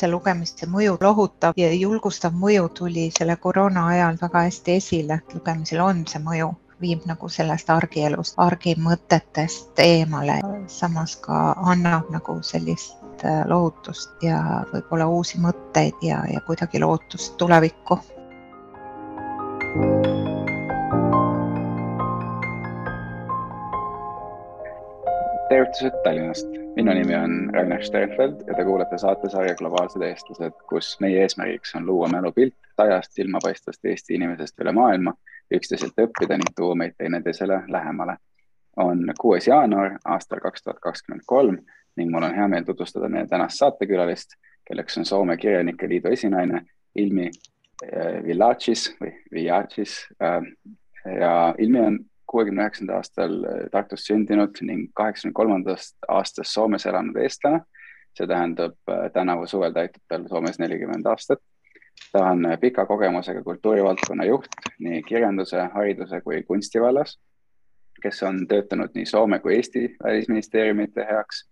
see lugemise mõju, lohutav ja julgustav mõju tuli selle koroona ajal väga hästi esile, lugemisel on see mõju viib nagu sellest argielust, argimõtetest eemale, samas ka annab nagu sellist äh, lohutust ja võib-olla uusi mõtteid ja, ja kuidagi lootust tulevikku. Tervitused Tallinnast, minu nimi on Ragnar Sternfeld ja te kuulate saatesarja Globaalsed eestlased, kus meie eesmärgiks on luua mälupilt tajast silmapaistvast Eesti inimesest üle maailma üksteiselt õppida ning tuua meid teineteisele lähemale. on kuues jaanuar aastal kaks tuhat kakskümmend kolm ning mul on hea meel tutvustada meie tänast saatekülalist, kelleks on Soome Kirjanike Liidu esinaine Ilmi äh, Villacis või Villacis. Äh, ja Ilmi on kuuekümne üheksandal aastal äh, Tartus sündinud ning kaheksakümne kolmandast aastast Soomes elanud eestlane. see tähendab, tänavu suvel täitub tal Soomes nelikümmend aastat ta on pika kogemusega kultuurivaldkonna juht nii kirjanduse, hariduse kui kunsti vallas, kes on töötanud nii Soome kui Eesti välisministeeriumite heaks,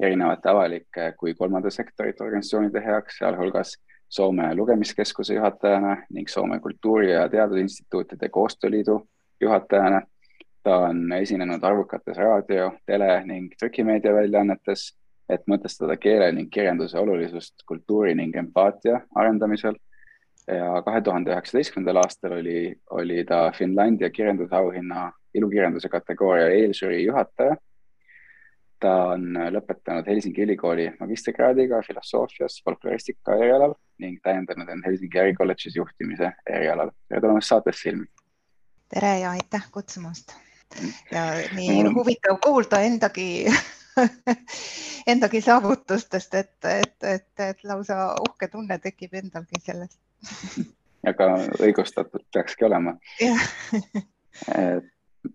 erinevate avalike kui kolmanda sektorite organisatsioonide heaks, sealhulgas Soome Lugemiskeskuse juhatajana ning Soome Kultuuri- ja Teadusinstituutide Koostööliidu juhatajana. Ta on esinenud arvukates raadio, tele ning trükimeedia väljaannetes, et mõtestada keele ning kirjanduse olulisust kultuuri ning empaatia arendamisel ja kahe tuhande üheksateistkümnendal aastal oli, oli ta Finlandia kirjandusauhinna ilukirjanduse kategooria eelžürii juhataja. ta on lõpetanud Helsingi ülikooli magistrikraadiga filosoofias folkloristika erialal ning täiendanud end Helsingi ärikolledžis juhtimise erialal. tere tulemast saatesse, Ilmi. tere ja aitäh kutsumast. ja nii mm. huvitav kuulda endagi endagi saavutustest, et, et, et, et lausa uhke tunne tekib endalgi sellest aga õigustatud peakski olema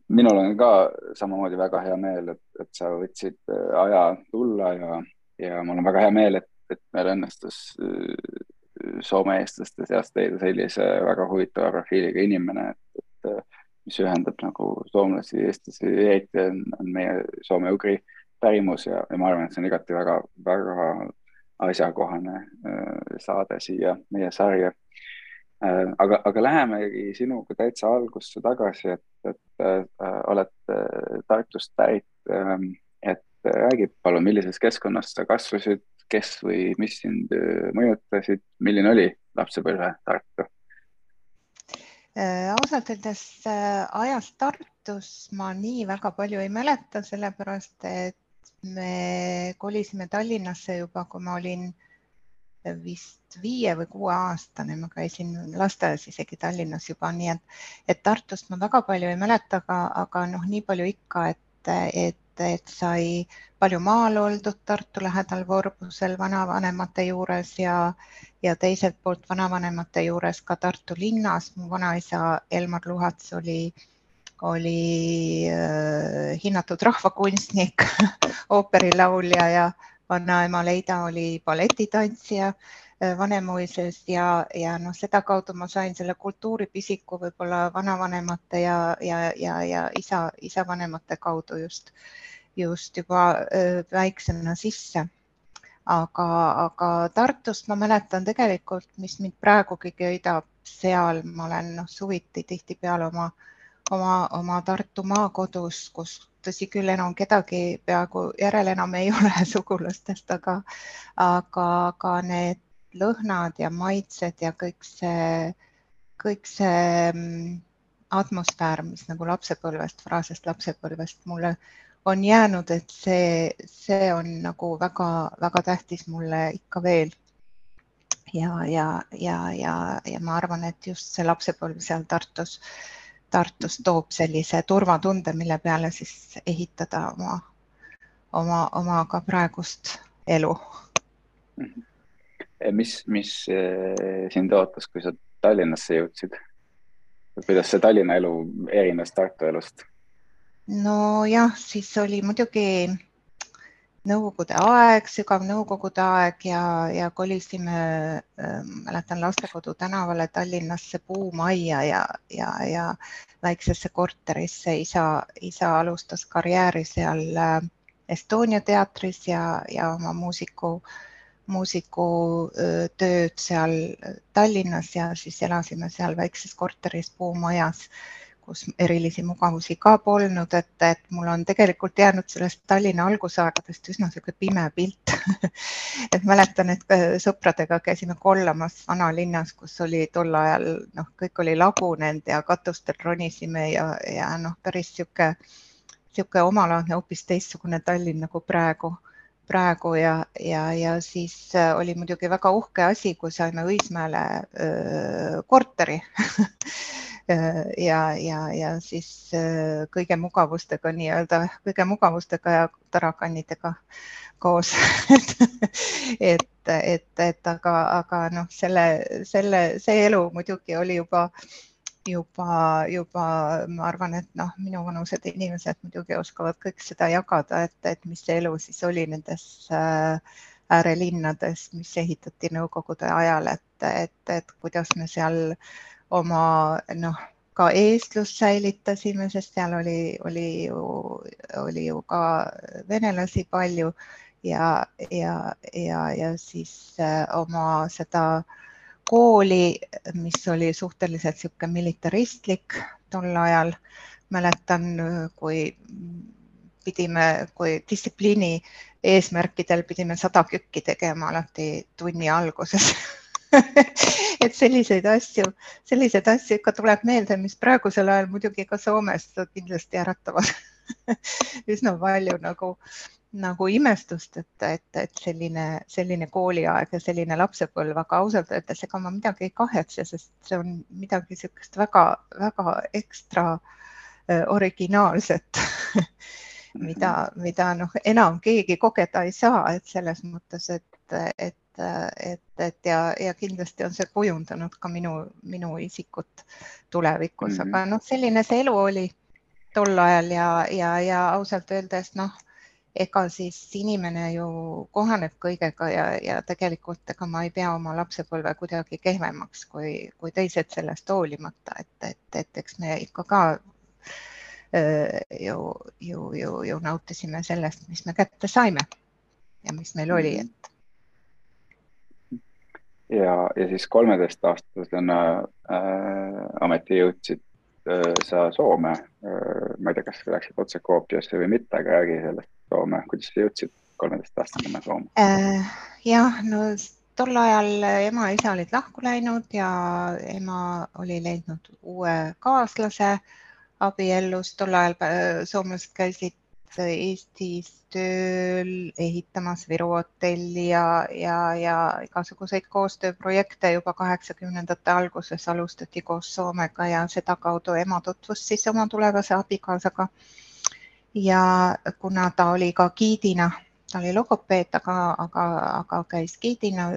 minul on ka samamoodi väga hea meel, et, et sa võtsid äh, aja tulla ja, ja mul on väga hea meel, et, et meil õnnestus äh, Soome eestlaste seast leida sellise väga huvitava profiiliga inimene, et, et äh, mis ühendab nagu soomlasi, eestlasi, eriti on, on meie soome-ugri pärimus ja, ja ma arvan, et see on igati väga, väga asjakohane äh, saade siia meie sarja. Äh, aga, aga lähemegi sinuga täitsa algusse tagasi, et, et äh, oled Tartust pärit. Ähm, et räägi palun, millises keskkonnas sa kasvasid, kes või mis sind mõjutasid, milline oli lapsepõlve Tartu? Ausalt öeldes ajast Tartus ma nii väga palju ei mäleta, sellepärast et me kolisime Tallinnasse juba, kui ma olin vist viie või kuueaastane, ma käisin lasteaias isegi Tallinnas juba, nii et, et Tartust ma väga palju ei mäleta, aga, aga noh, nii palju ikka, et, et, et sai palju maal oldud Tartu lähedal Vorbusel vanavanemate juures ja, ja teiselt poolt vanavanemate juures ka Tartu linnas. mu vanaisa Elmar Luhats oli oli äh, hinnatud rahvakunstnik ooperilaulja ja vanaema Leida oli balletitantsija Vanemuises ja, ja noh, sedakaudu ma sain selle kultuuripisiku võib-olla vanavanemate ja, ja, ja, ja isa, isavanemate kaudu just, just juba äh, väiksena sisse. Aga, aga Tartust ma mäletan tegelikult, mis mind praegugi köidab, seal ma olen noh, suviti tihtipeale oma äh, oma, oma Tartu maakodus, kus tõsi küll, enam kedagi peaaegu järel enam ei ole sugulastest, aga, aga ka need lõhnad ja maitsed ja kõik see, kõik see mm, atmosfäär, mis nagu lapsepõlvest, varasest lapsepõlvest mulle on jäänud, et see, see on nagu väga-väga tähtis mulle ikka veel. ja, ja, ja, ja, ja ma arvan, et just see lapsepõlv seal Tartus Tartus toob sellise turvatunde, mille peale siis ehitada oma, oma, oma ka praegust elu. Mis, mis eh, sind ootas, kui sa Tallinnasse jõudsid? kuidas see Tallinna elu erines Tartu elust? nojah, siis oli muidugi Nõukogude aeg, sügav Nõukogude aeg ja, ja kolisime äh,, mäletan lastekodu tänavale Tallinnasse puumajja ja, ja, ja väiksesse korterisse. isa, isa alustas karjääri seal äh, Estonia teatris ja, ja oma muusiku, muusikutööd seal Tallinnas ja siis elasime seal väikses korteris puumajas kus erilisi mugavusi ka polnud, et, et mul on tegelikult jäänud sellest Tallinna algusaegadest üsna niisugune pime pilt. Et mäletan, et sõpradega käisime kollamas vanalinnas, kus oli tol ajal noh, kõik oli lagunenud ja katustel ronisime ja, ja noh, päris niisugune, niisugune omalaadne hoopis teistsugune Tallinn nagu praegu praegu ja, ja, ja siis äh, oli muidugi väga uhke asi, kui saime Õismäele öö, korteri. Äh, ja, ja, ja siis äh, kõige mugavustega nii-öelda, kõige mugavustega ja tarakannidega koos. Et, et, et aga, aga noh, selle, selle, see elu muidugi oli juba juba, juba ma arvan, et noh, minuvanused inimesed muidugi oskavad kõik seda jagada, et, et mis see elu siis oli nendes äh, äärelinnades, mis ehitati Nõukogude ajal, et, et, et kuidas me seal äh, oma noh, ka eestlust säilitasime, sest seal oli, oli ju, oli ju ka venelasi palju ja, ja, ja, ja siis äh, oma seda kooli, mis oli suhteliselt niisugune militaristlik tol ajal. mäletan, kui pidime, kui distsipliini eesmärkidel pidime sada kükki tegema alati tunni alguses et selliseid asju, selliseid asju ikka tuleb meelde, mis praegusel ajal muidugi ka Soomes kindlasti äratavad üsna palju nagu, nagu imestust, et, et, et selline, selline kooliaeg ja selline lapsepõlv, aga ausalt öeldes ega ma midagi ei kahetse, sest see on midagi niisugust väga-väga ekstra äh, originaalset mida, mida noh, enam keegi kogeda ei saa, et selles mõttes, et, et et, et ja, ja kindlasti on see kujundanud ka minu, minu isikut tulevikus mm, -hmm. aga noh, selline see elu oli tol ajal ja, ja, ja ausalt öeldes noh, ega siis inimene ju kohaneb kõigega ja, ja tegelikult ega ma ei pea oma lapsepõlve kuidagi kehvemaks kui, kui teised sellest hoolimata, et, et, et eks me ikka ka ju, ju, ju, ju nautisime sellest, mis me kätte saime ja mis meil oli, mhm. et ja, ja siis kolmeteistaastasena äh, ameti jõudsid äh, sa Soome äh,. ma ei tea, kas läksid otse Kuopiosse või mitte, aga räägi sellest Soome, kuidas sa jõudsid kolmeteistaastasena Soome äh,? jah, no tol ajal ema ja isa olid lahku läinud ja ema oli leidnud uue kaaslase abiellus, tol ajal äh, soomlased käisid Eestis tööl, ehitamas Viru hotelli ja, ja, ja igasuguseid koostööprojekte juba kaheksakümnendate alguses alustati koos Soomega ja sedakaudu ema tutvus siis oma tulevase abikaasaga. Ja kuna ta oli ka giidina, ta oli logopeed, aga, aga, aga käis giidina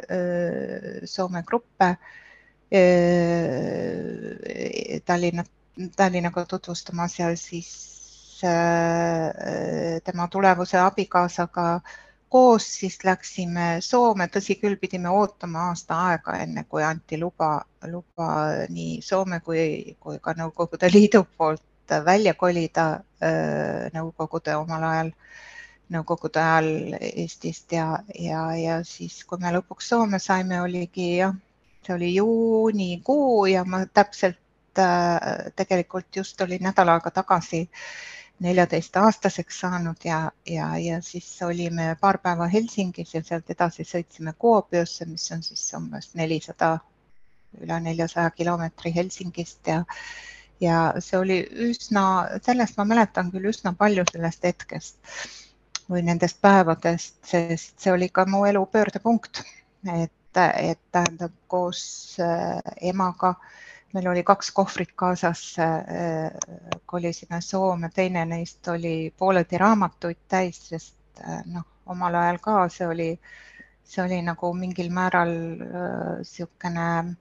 Soome gruppe Tallinna, Tallinnaga tutvustamas ja siis tema tulevase abikaasaga koos, siis läksime Soome, tõsi küll, pidime ootama aasta aega, enne kui anti luba, luba nii Soome kui, kui ka Nõukogude Liidu poolt välja kolida Nõukogude omal ajal, Nõukogude ajal Eestist ja, ja, ja siis, kui me lõpuks Soome saime, oligi jah, see oli juunikuu ja ma täpselt tegelikult just olin nädal aega tagasi neljateistaastaseks saanud ja, ja, ja siis olime paar päeva Helsingis ja sealt edasi sõitsime Kuopiosse, mis on siis umbes nelisada, üle neljasaja kilomeetri Helsingist ja ja see oli üsna, sellest ma mäletan küll üsna palju sellest hetkest või nendest päevadest, sest see oli ka mu elu pöördepunkt. et, et tähendab koos äh, emaga meil oli kaks kohvrit kaasas, äh, kolisime Soome, teine neist oli pooleldi raamatuid täis, sest äh, noh, omal ajal ka see oli, see oli nagu mingil määral niisugune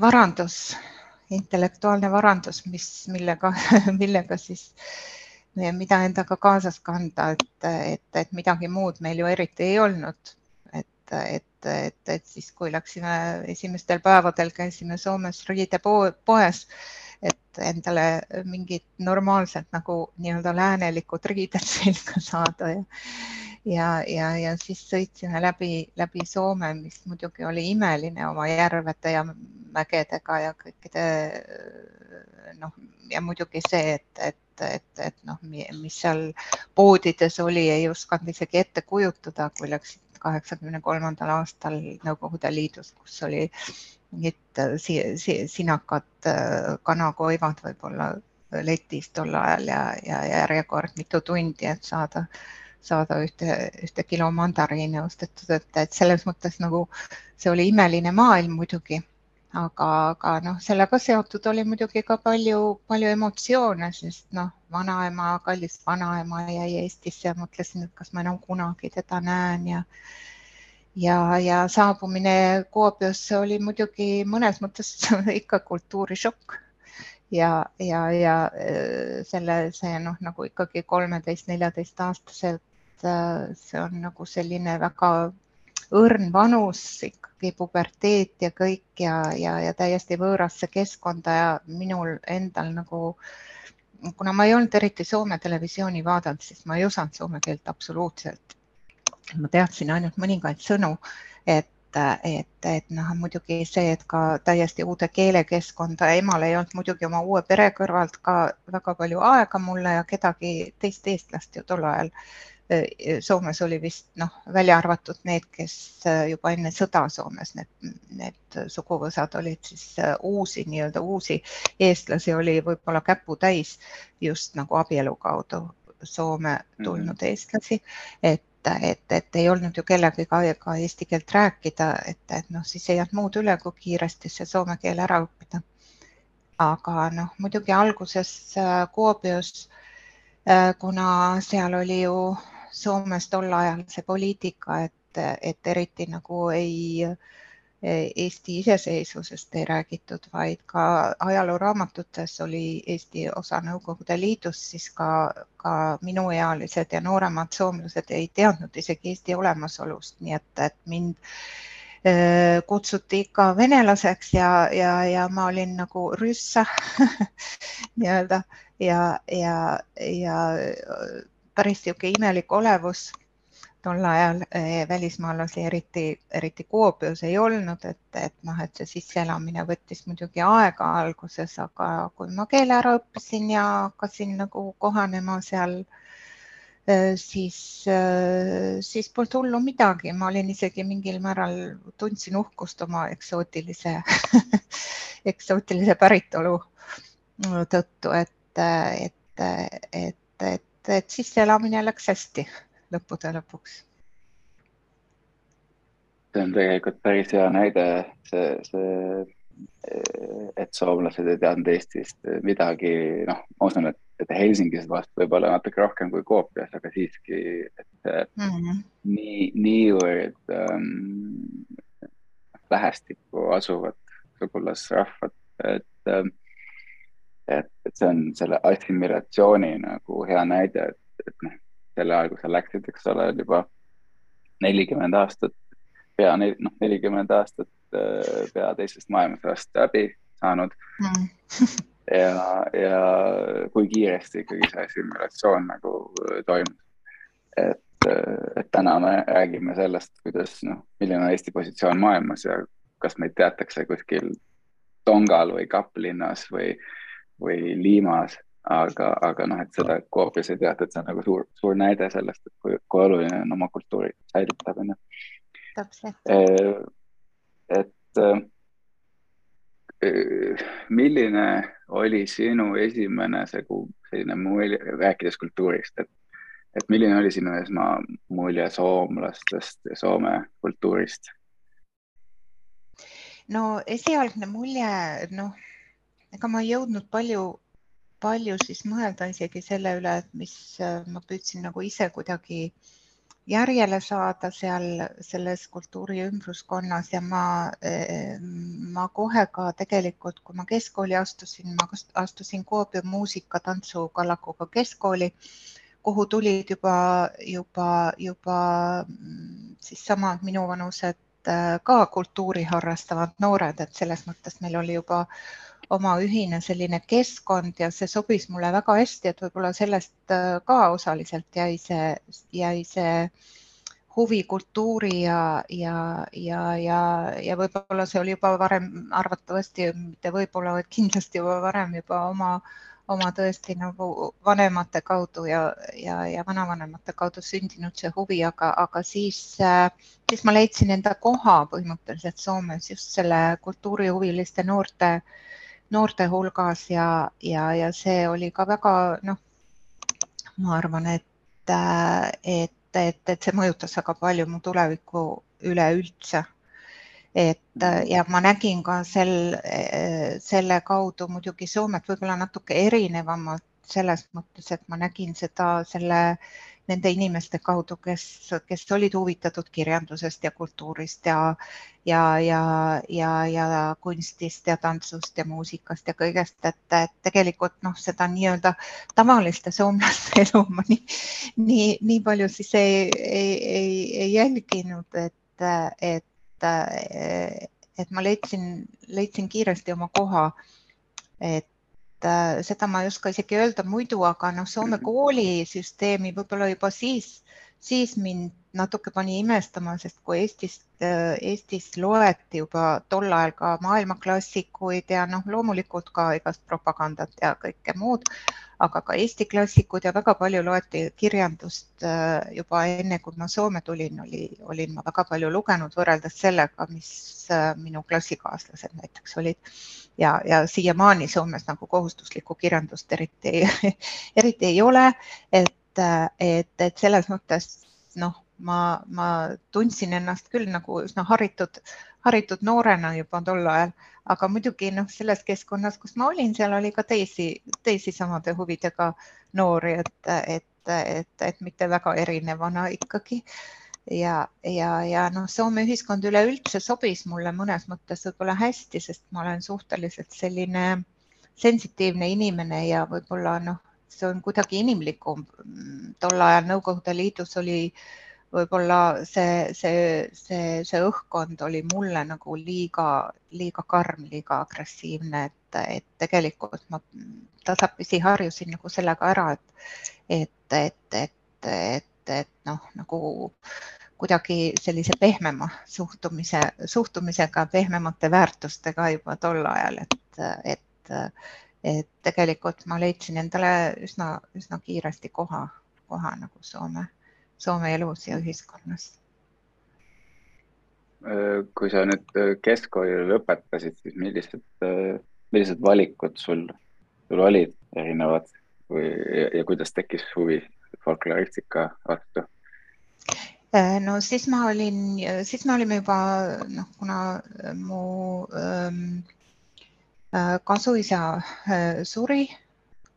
varandus, intellektuaalne varandus, mis, millega, millega siis, mida endaga kaasas kanda, et, et, et midagi muud meil ju eriti ei olnud. et, et et, et siis, kui läksime esimestel päevadel, käisime Soomes riidepoes, et endale mingid normaalsed nagu nii-öelda läänelikud riided selga saada ja, ja, ja, ja siis sõitsime läbi, läbi Soome, mis muidugi oli imeline oma järvede ja mägedega ja kõikide noh, ja muidugi see, et, et, et, et noh, mis seal poodides oli, ei osanud isegi ette kujutada, kui läksid kaheksakümne kolmandal aastal Nõukogude Liidus, kus oli mingid si si sinakad kanakoivad võib-olla letis tol ajal ja, ja järjekord mitu tundi, et saada saada ühte, ühte kilo mandariine ostetud, et, et selles mõttes nagu see oli imeline maailm muidugi, aga, aga noh, sellega seotud oli muidugi ka palju, palju emotsioone, sest noh, vanaema, kallis vanaema jäi Eestisse ja mõtlesin, et kas ma enam kunagi teda näen ja ja, ja saabumine Kuopiosse oli muidugi mõnes mõttes ikka kultuurishokk. Ja, ja, ja äh, selle, see noh, nagu ikkagi kolmeteist, neljateist aastaselt Äh, see on nagu selline väga õrn vanus, ikkagi puberteet ja kõik ja, ja, ja täiesti võõrasse keskkonda ja minul endal nagu, kuna ma ei olnud eriti Soome televisiooni vaadanud, siis ma ei osanud soome keelt absoluutselt. ma teadsin ainult mõningaid sõnu, et et, et noh, muidugi see, et ka täiesti uude keelekeskkonda, emal ei olnud muidugi oma uue pere kõrvalt ka väga palju aega mulle ja kedagi teist eestlast ju tol ajal Soomes oli vist noh, välja arvatud need, kes äh, juba enne sõda Soomes, need, need suguvõsad olid siis äh, uusi, nii-öelda uusi eestlasi oli võib-olla käputäis just nagu abielu kaudu Soome mhm. tulnud mm -hmm. eestlasi, et et, et ei olnud ju kellegagi aega eesti keelt rääkida, et, et noh, siis ei jäänud muud üle, kui kiiresti see soome keel ära õppida. aga noh, muidugi alguses Kuopios, kuna seal oli ju Soomes tol ajal see poliitika, et, et eriti nagu ei, Eesti iseseisvusest ei räägitud, vaid ka ajalooraamatutes oli Eesti osa Nõukogude Liidust, siis ka, ka minuealised ja nooremad soomlased ei teadnud isegi Eesti olemasolust, nii et, et mind äh, kutsuti ikka venelaseks ja, ja, ja ma olin nagu rüssa nii-öelda. Ja, ja, ja päris niisugune imelik olevus. Tol ajal eh, välismaalasi eriti, eriti Kuopios ei olnud, et, et noh, et see sisseelamine võttis muidugi aega alguses, aga kui ma keele ära õppisin ja hakkasin nagu kohanema seal, eh, siis, eh, siis polnud hullu midagi, ma olin isegi mingil määral, tundsin uhkust oma eksootilise eksootilise päritolu tõttu, et, et, et, et et, et sisseelamine läks hästi lõppude lõpuks. see on tegelikult päris hea näide, see, see, et soomlased ei teadnud Eestist midagi, noh, ma usun, et, et Helsingis vast võib-olla natuke rohkem kui Koopias, aga siiski, et mm -hmm. nii, niivõrd ähm, lähestikku asuvad sugulasrahvad, et ähm, et, et see on selle assimilatsiooni nagu hea näide, et, et noh, sel ajal, kui sa läksid, eks ole, juba nelikümmend aastat, pea noh, nelikümmend aastat äh, pea teisest maailmasõjast läbi saanud mm. ja, ja kui kiiresti ikkagi see assimilatsioon nagu äh, toimus. et, äh, et täna me räägime sellest, kuidas noh, milline on Eesti positsioon maailmas ja kas meid teatakse kuskil Tongal või Kaplinnas või äh, või Liimas, aga, aga noh, et seda Koopias ei teata, et see on nagu suur, suur näide sellest, et kui, kui oluline on oma kultuuri säilitada, onju. täpselt. et milline oli sinu esimene segu, selline mulje, rääkides kultuurist, et, et milline oli sinu esmamulje soomlastest ja Soome kultuurist? no esialgne mulje, noh ega ma ei jõudnud palju, palju siis mõelda isegi selle üle, et mis äh, ma püüdsin nagu ise kuidagi järjele saada seal selles kultuuri ümbruskonnas ja ma, äh, ma kohe ka tegelikult, kui ma keskkooli astusin, ma astusin Kuopio muusika, tantsu, kallakuga keskkooli, kuhu tulid juba, juba, juba mm, siis samad minuvanused äh, ka kultuuri harrastavad noored, et selles mõttes meil oli juba oma ühine selline keskkond ja see sobis mulle väga hästi, et võib-olla sellest äh, ka osaliselt jäi see, jäi see huvi kultuuri ja, ja, ja, ja, ja võib-olla see oli juba varem arvatavasti, mitte võib-olla, vaid kindlasti juba varem juba oma, oma tõesti nagu vanemate kaudu ja, ja, ja vanavanemate kaudu sündinud see huvi, aga, aga siis, äh, siis ma leidsin enda koha põhimõtteliselt Soomes just selle kultuurihuviliste noorte äh, noorte hulgas ja, ja, ja see oli ka väga noh, ma arvan, et, et, et, et see mõjutas väga palju mu tulevikku üleüldse. et ja ma nägin ka sel, selle kaudu muidugi Soomet võib-olla natuke erinevamalt selles mõttes, et ma nägin seda selle nende inimeste kaudu, kes, kes olid huvitatud kirjandusest ja kultuurist ja, ja, ja, ja, ja kunstist ja tantsust ja muusikast ja kõigest, et, et tegelikult noh, seda nii-öelda tavaliste soomlaste elu ma nii, nii, nii palju siis ei, ei, ei, ei jälginud, et, et, et ma leidsin, leidsin kiiresti oma koha. et äh, seda ma ei oska isegi öelda muidu, aga noh, Soome koolisüsteemi võib-olla juba siis, siis mind natuke pani imestama, sest kui Eestis, äh, Eestis loeti juba tol ajal ka maailmaklassikuid ja noh, loomulikult ka igast propagandat ja kõike muud, aga ka Eesti klassikud ja väga palju loeti kirjandust äh, juba enne, kui ma Soome tulin, oli, olin ma väga palju lugenud võrreldes sellega, mis äh, minu klassikaaslased näiteks olid. Ja, ja siiamaani Soomes nagu kohustuslikku kirjandust eriti, eriti ei ole, et, et, et selles mõttes noh ma, ma tundsin ennast küll nagu üsna haritud, haritud noorena juba tol ajal, aga muidugi noh, selles keskkonnas, kus ma olin, seal oli ka teisi, teisi samade huvidega noori, et, et, et, et mitte väga erinevana ikkagi. ja, ja, ja noh, Soome ühiskond üleüldse sobis mulle mõnes mõttes võib-olla hästi, sest ma olen suhteliselt selline sensitiivne inimene ja võib-olla noh, see on kuidagi inimlikum. tol ajal Nõukogude Liidus oli äh, võib-olla see, see, see, see õhkkond oli mulle nagu liiga, liiga karm, liiga agressiivne, et, et tegelikult ma tasapisi harjusin nagu sellega ära, et, et, et, et, et, et noh, nagu kuidagi sellise pehmema suhtumise, suhtumisega, pehmemate väärtustega juba tol ajal, et, et, et tegelikult ma leidsin endale üsna, üsna kiiresti koha, koha nagu Soome Soome elus ja ühiskonnas? Äh, kui sa nüüd äh, keskkooli lõpetasid, siis millised, äh, millised valikud sul, sul olid erinevad või, ja, ja kuidas tekkis huvi folkloristika vastu? no siis ma olin, siis me olime juba noh, kuna mu ähm, kasuisa äh, suri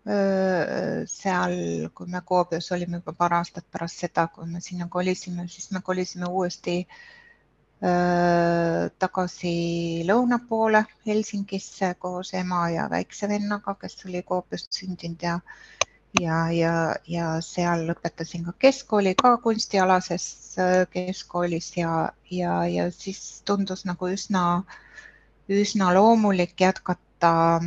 seal, kui me Koobios olime juba paar aastat pärast seda, kui me sinna kolisime, siis me kolisime uuesti tagasi lõuna poole Helsingisse koos ema ja väikse vennaga, kes oli Koopiost sündinud ja ja, ja, ja seal lõpetasin ka keskkooli ka kunstialases keskkoolis ja, ja, ja siis tundus nagu üsna, üsna loomulik jätkata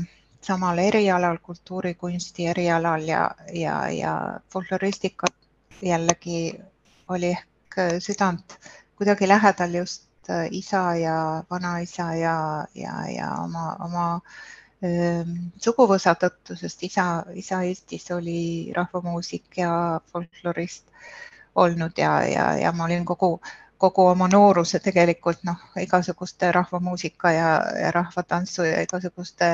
samal erialal, kultuurikunsti erialal ja, ja, ja folkloristika jällegi oli ehk südant kuidagi lähedal just äh, isa ja vanaisa ja, ja, ja oma, oma ähm, suguvõsa tõttu, sest isa, isa Eestis oli rahvamuusik ja folklorist olnud ja, ja, ja ma olin kogu kogu oma nooruse tegelikult noh, igasuguste rahvamuusika ja, ja rahvatantsu ja igasuguste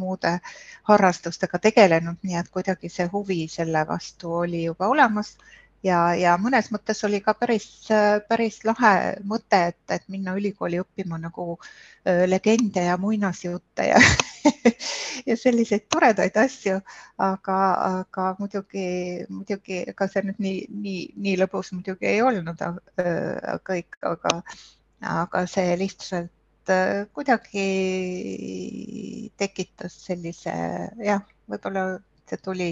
muude harrastustega tegelenud, nii et kuidagi see huvi selle vastu oli juba olemas ja, ja mõnes mõttes oli ka päris, päris lahe mõte, et, et minna ülikooli õppima nagu legende ja muinasjutte ja ja selliseid toredaid asju, aga, aga muidugi, muidugi ega see nüüd nii, nii, nii lõbus muidugi ei olnud kõik, aga, aga see lihtsalt kuidagi tekitas sellise jah, võib-olla see tuli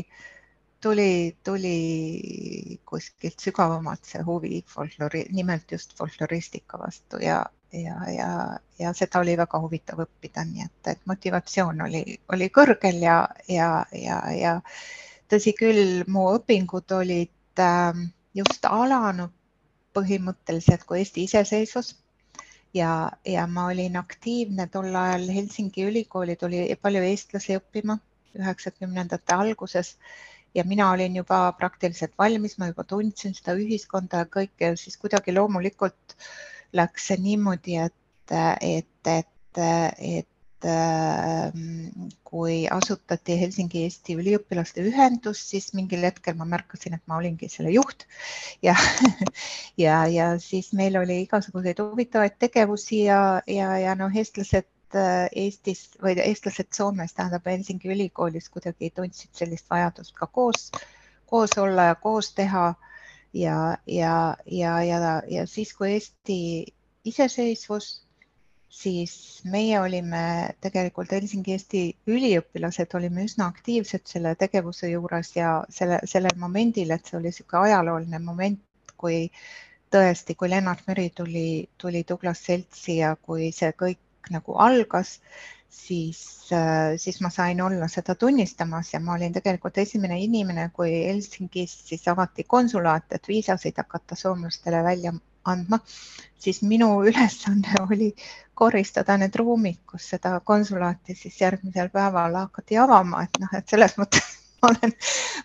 tuli, tuli kuskilt sügavamalt see huvi folklori, nimelt just folkloristika vastu ja, ja, ja, ja seda oli väga huvitav õppida, nii et, et motivatsioon oli, oli kõrgel ja, ja, ja, ja tõsi küll, mu õpingud olid äh, just alanud põhimõtteliselt kui Eesti iseseisvus ja, ja ma olin aktiivne tol ajal Helsingi ülikooli tuli palju eestlasi õppima üheksakümnendate alguses ja mina olin juba praktiliselt valmis, ma juba tundsin seda ühiskonda ja kõike, siis kuidagi loomulikult läks see niimoodi, et, et, et, et Ähm, kui asutati Helsingi Eesti Üliõpilaste Ühendus, siis mingil hetkel ma märkasin, et ma olingi selle juht. Ja ja, ja siis meil oli igasuguseid huvitavaid tegevusi ja, ja, ja noh, eestlased Eestis või eestlased Soomes, tähendab Helsingi ülikoolis kuidagi tundsid sellist vajadust ka koos, koos olla ja koos teha. ja, ja, ja, ja, ja siis, kui Eesti iseseisvus siis meie olime tegelikult Helsingi Eesti üliõpilased, olime üsna aktiivsed selle tegevuse juures ja selle, sellel momendil, et see oli niisugune ajalooline moment, kui tõesti, kui Lennart Meri tuli, tuli Douglas Seltsi ja kui see kõik nagu algas, siis, siis ma sain olla seda tunnistamas ja ma olin tegelikult esimene inimene, kui Helsingis siis avati konsulaat, et viisasid hakata soomlastele välja andma, siis minu ülesanne oli koristada need ruumid, kus seda konsulaati siis järgmisel päeval hakati avama, et noh, et selles mõttes ma olen,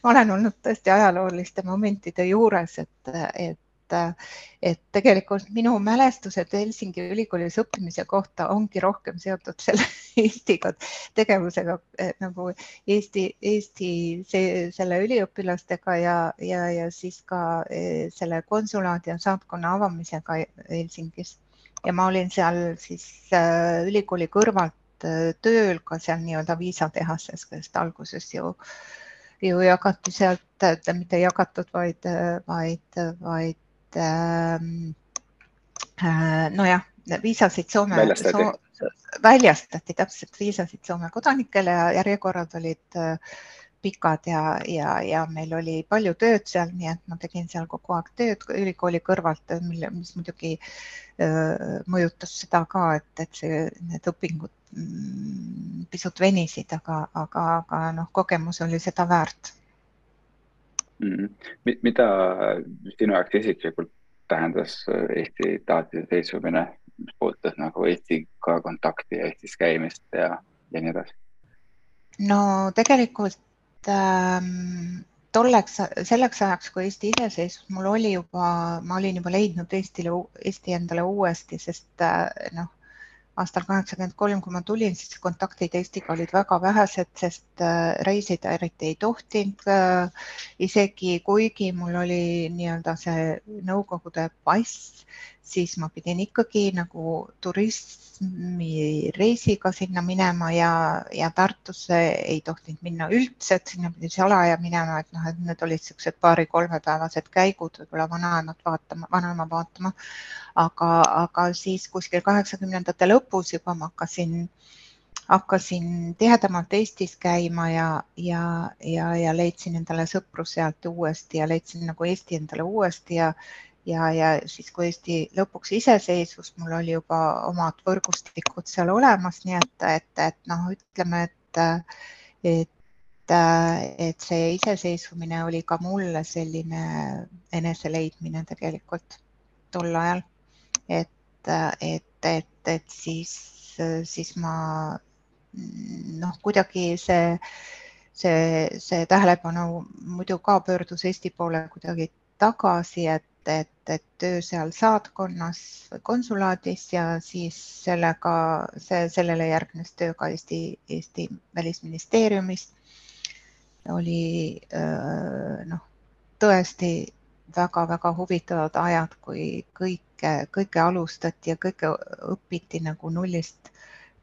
ma olen olnud tõesti ajalooliste momentide juures, et, et et, et tegelikult minu mälestused Helsingi ülikoolis õppimise kohta ongi rohkem seotud selle Eestiga tegevusega nagu Eesti, Eesti see, selle üliõpilastega ja, ja, ja siis ka e, selle konsulaadi ja saatkonna avamisega Helsingis. ja ma olin seal siis äh, ülikooli kõrvalt tööl ka seal nii-öelda viisatehases, sest alguses ju ju jagati sealt, mitte jagatud, vaid, vaid, vaid Ähm, äh, nojah, viisasid Soome väljastati. So, väljastati täpselt viisasid Soome kodanikele ja järjekorrad olid äh, pikad ja, ja, ja meil oli palju tööd seal, nii et ma tegin seal kogu aeg tööd ülikooli kõrvalt, mille, mis muidugi öö, äh, mõjutas seda ka, et, et see, need õpingud mm, pisut venisid, aga, aga, aga noh, kogemus oli seda väärt mm. -hmm. mida sinu jaoks isiklikult tähendas äh, Eesti taasiseseisvumine, mis puudutas nagu Eestiga kontakti ja Eestis käimist ja, ja nii edasi? no tegelikult ähm, tolleks, selleks ajaks, kui Eesti iseseisvus, mul oli juba, ma olin juba leidnud Eestile, Eesti endale uuesti, sest äh, noh aastal kaheksakümmend kolm, kui ma tulin, siis kontaktid Eestiga olid väga vähesed, sest äh, reisida eriti ei tohtinud. Äh, isegi kuigi mul oli nii-öelda see Nõukogude pass, siis ma pidin ikkagi nagu turismireisiga sinna minema ja, ja Tartusse ei tohtinud minna üldse, et sinna pidi salaja minema, et noh, et need olid niisugused paari-kolmepäevased käigud võib-olla vanaemat vaatama, vanaema vaatama. aga, aga siis kuskil kaheksakümnendate lõpus juba ma hakkasin hakkasin tihedamalt Eestis käima ja, ja, ja, ja leidsin endale sõpru sealt uuesti ja leidsin nagu Eesti endale uuesti ja, ja, ja siis, kui Eesti lõpuks iseseisvus, mul oli juba omad võrgustikud seal olemas, nii et, et, et noh, ütleme, et, et, et see iseseisvumine oli ka mulle selline eneseleidmine tegelikult tol ajal. et, et, et, et siis, siis ma noh, kuidagi see, see, see tähelepanu muidu ka pöördus Eesti poole kuidagi tagasi, et et, et töö seal saatkonnas või konsulaadis ja siis sellega, see, sellele järgnes töö ka Eesti, Eesti Välisministeeriumis. oli noh, tõesti väga-väga huvitavad ajad, kui kõike, kõike alustati ja kõike õpiti nagu nullist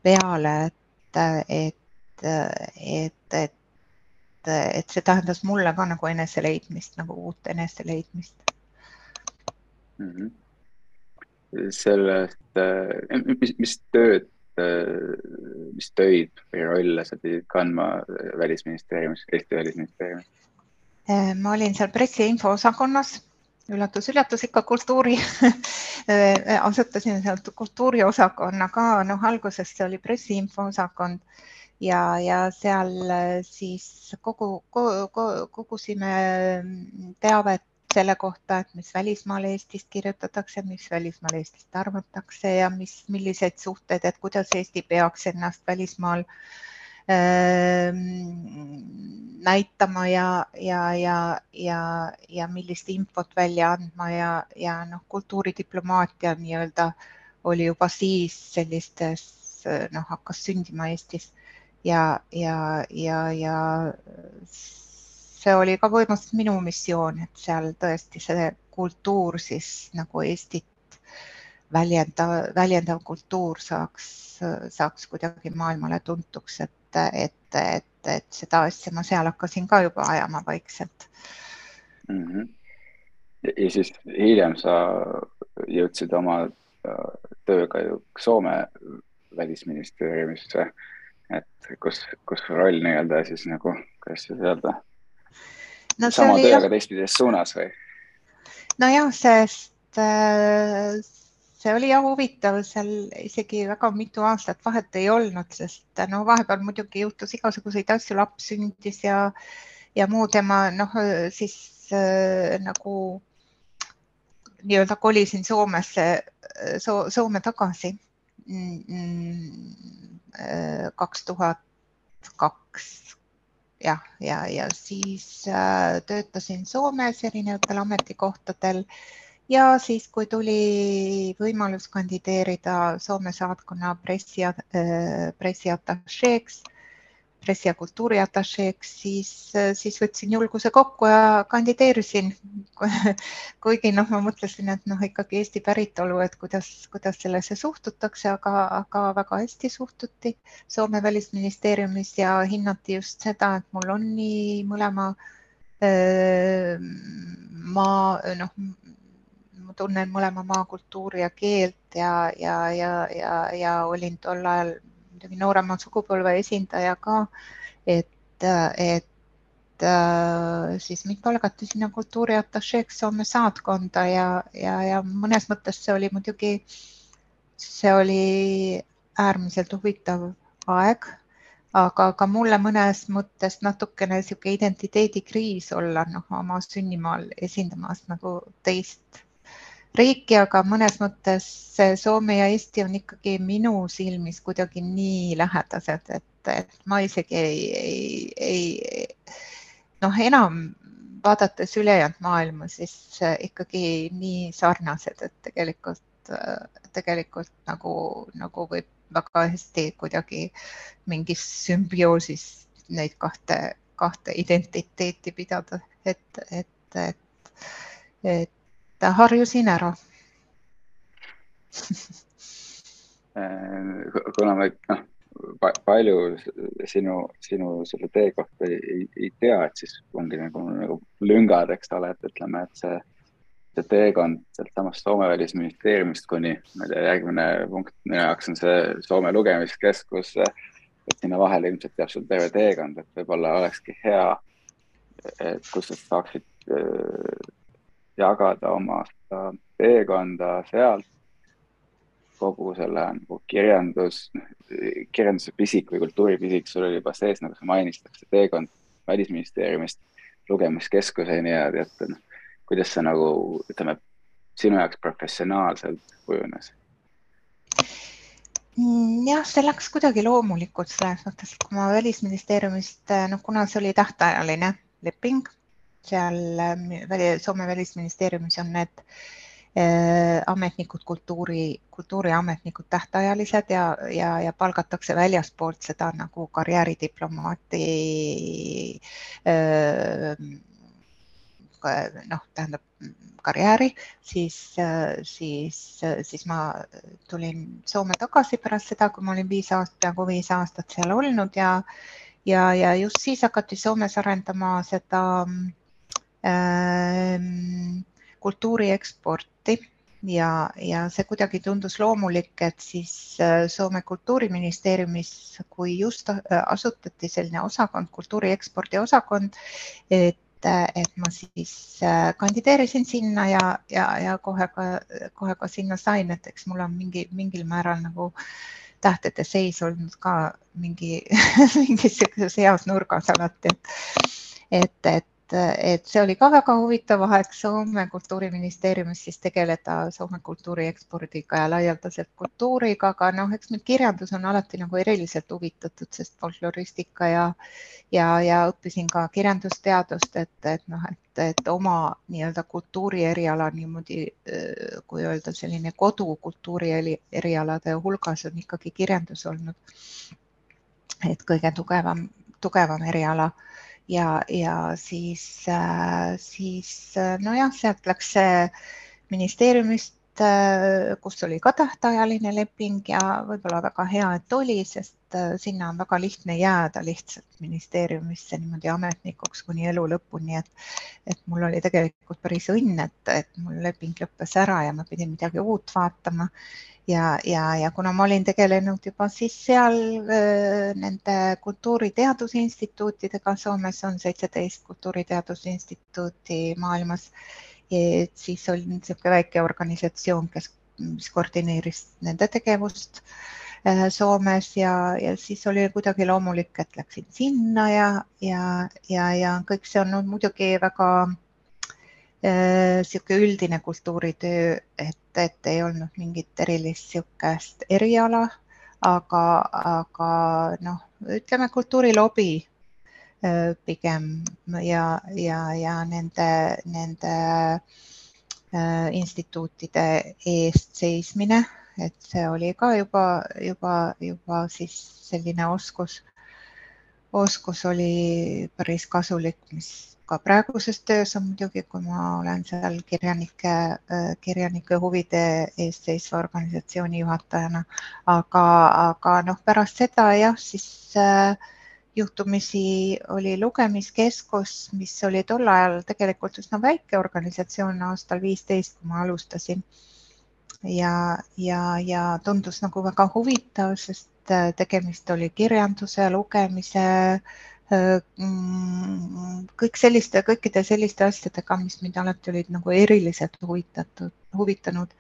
peale, et, et, et, et, et see tähendas mulle ka nagu eneseleidmist, nagu uut eneseleidmist mm. -hmm. sellest, äh, mis, mis tööd, äh, mis töid või rolle sa pidid kandma Välisministeeriumis, Eesti Välisministeeriumis? Äh, ma olin seal pressi- ja infoosakonnas üllatus-üllatus ikka kultuuri asutasin sealt kultuuriosakonna ka, noh, alguses see oli pressiinfo osakond ja, ja seal siis kogu, kogu, kogusime teavet selle kohta, et mis välismaal Eestist kirjutatakse, mis välismaal Eestist arvatakse ja mis, millised suhted, et kuidas Eesti peaks ennast välismaal äh, näitama ja, ja, ja, ja, ja millist infot välja andma ja, ja noh, kultuuridiplomaatia nii-öelda oli juba siis sellistes noh, hakkas sündima Eestis ja, ja, ja, ja see oli ka põhimõtteliselt minu missioon, et seal tõesti see kultuur siis nagu Eestit väljendav, väljendav kultuur saaks, saaks kuidagi maailmale tuntuks, et, et, et, et seda asja ma seal hakkasin ka juba ajama vaikselt mm. -hmm. ja siis hiljem sa jõudsid oma äh, tööga ju Soome välisministeeriumisse, et kus, kus roll nii-öelda siis nagu, kuidas siis öelda no, sama oli, tööga teistpidises suunas või? nojah, sest äh, see oli jah huvitav, seal isegi väga mitu aastat vahet ei olnud, sest no vahepeal muidugi juhtus igasuguseid asju, laps sündis ja, ja muu tema noh, siis äh, nagu nii-öelda kolisin Soomesse so,, Soome tagasi mm, mm, äh, kaks tuhat kaks jah, ja, ja siis äh, töötasin Soomes erinevatel ametikohtadel. Ja siis, kui tuli võimalus kandideerida Soome saatkonna pressi äh,, pressiatašeeks äh, pressi- ja kultuuriatašeeks, siis, siis võtsin julguse kokku ja kandideerisin. kuigi noh, ma mõtlesin, et noh, ikkagi Eesti päritolu, et kuidas, kuidas sellesse suhtutakse, aga, aga väga hästi suhtuti Soome välisministeeriumis ja hinnati just seda, et mul on nii mõlema maa, noh, ma tunnen mõlema maa kultuuri ja keelt ja, ja, ja, ja, ja olin tol ajal muidugi noorema sugupõlve esindaja ka, et, et siis mind palgati sinna kultuuriatašeeks Soome saatkonda ja, ja, ja mõnes mõttes see oli muidugi, see oli äärmiselt huvitav aeg, aga ka mulle mõnes mõttes natukene niisugune identiteedikriis olla noh, oma sünnimaal esindamas nagu teist riiki, aga mõnes mõttes Soome ja Eesti on ikkagi minu silmis kuidagi nii lähedased, et, et ma isegi ei, ei, ei noh, enam vaadates ülejäänud maailma, siis ikkagi nii sarnased, et tegelikult, tegelikult nagu, nagu võib väga hästi kuidagi mingis sümbioosis neid kahte, kahte identiteeti pidada, et, et, et, et harjusin ära kuna ma noh, palju sinu, sinu selle tee kohta ei, ei, ei tea, et siis ongi nagu, nagu lüngad, eks ole, et ütleme, et see, see teekond sealtsamast Soome välisministeeriumist kuni, ma ei tea, järgmine punkt minu jaoks on see Soome lugemiskeskus. et sinna vahele ilmselt jääb sul terve teekond, et võib-olla olekski hea, et kus sa saaksid jagada oma teekonda sealt, kogu selle nagu kirjandus, kirjanduse pisik või kultuuripisik, sul oli juba sees, nagu sa mainisid, see teekond välisministeeriumist lugemiskeskuseni ja tead, noh, kuidas see nagu ütleme, sinu jaoks professionaalselt kujunes? Mm, jah, see läks kuidagi loomulikult selles mõttes, et kui ma välisministeeriumist, noh, kuna see oli tähtajaline leping seal äh, Soome välisministeeriumis on need äh, ametnikud, kultuuri, kultuuriametnikud tähtajalised ja, ja, ja palgatakse väljaspoolt seda nagu karjääridiplomaati äh, noh, tähendab karjääri, siis, siis, siis ma tulin Soome tagasi pärast seda, kui ma olin viis aastat, peaaegu viis aastat seal olnud ja ja, ja just siis hakati Soomes arendama seda Ähm, kultuuri eksporti ja, ja see kuidagi tundus loomulik, et siis äh, Soome kultuuriministeeriumis, kui just äh, asutati selline osakond, kultuuri ekspordi osakond, et et ma siis äh, kandideerisin sinna ja, ja, ja kohe ka, kohe ka sinna sain, et eks mul on mingi, mingil määral nagu tähtede seis olnud ka mingi mingis heas nurgas alati, et, et, et see oli ka väga huvitav aeg Soome kultuuriministeeriumis siis tegeleda Soome kultuuri ekspordiga ja laialdaselt kultuuriga, aga noh, eks mind kirjandus on alati nagu eriliselt huvitatud, sest folkloristika ja ja, ja õppisin ka kirjandusteadust, et, et noh, et, et oma nii-öelda kultuuri eriala niimoodi, kui öelda, selline kodukultuuri erialade hulgas on ikkagi kirjandus olnud. et kõige tugevam, tugevam eriala ja, ja siis, äh, siis äh, nojah, sealt läks see ministeeriumist, äh, kus oli ka tähtajaline leping ja võib-olla väga hea, et oli, sest sinna on väga lihtne jääda lihtsalt ministeeriumisse niimoodi ametnikuks kuni elu lõpuni, et, et mul oli tegelikult päris õnn, et, et mul leping lõppes ära ja ma pidin midagi uut vaatama ja, ja, ja kuna ma olin tegelenud juba siis seal äh, nende kultuuriteadusinstituutidega, Soomes on seitseteist kultuuriteadusinstituuti maailmas, siis oli niisugune väike organisatsioon, kes, mis koordineeris nende tegevust äh, Soomes ja, ja siis oli kuidagi loomulik, et läksin sinna ja, ja, ja, ja kõik see on muidugi väga niisugune äh, üldine kultuuritöö, et, et ei olnud mingit erilist niisugust eriala, aga, aga noh, ütleme kultuurilobi äh, pigem ja, ja, ja nende, nende äh, instituutide eest seismine, et see oli ka juba, juba, juba siis selline oskus, oskus oli päris kasulik, mis ka praeguses töös on muidugi, kui ma olen seal kirjanike, äh, kirjanike huvide eest seisva organisatsiooni juhatajana, aga, aga noh, pärast seda jah, siis äh, juhtumisi oli lugemiskeskus, mis oli tol ajal tegelikult üsna väike organisatsioon aastal viisteist, kui ma alustasin. ja, ja, ja tundus nagu väga huvitav, sest äh, tegemist oli kirjanduse, lugemise Mm, kõik selliste, kõikide selliste asjadega, mis mind alati olid nagu eriliselt huvitatud, huvitanud.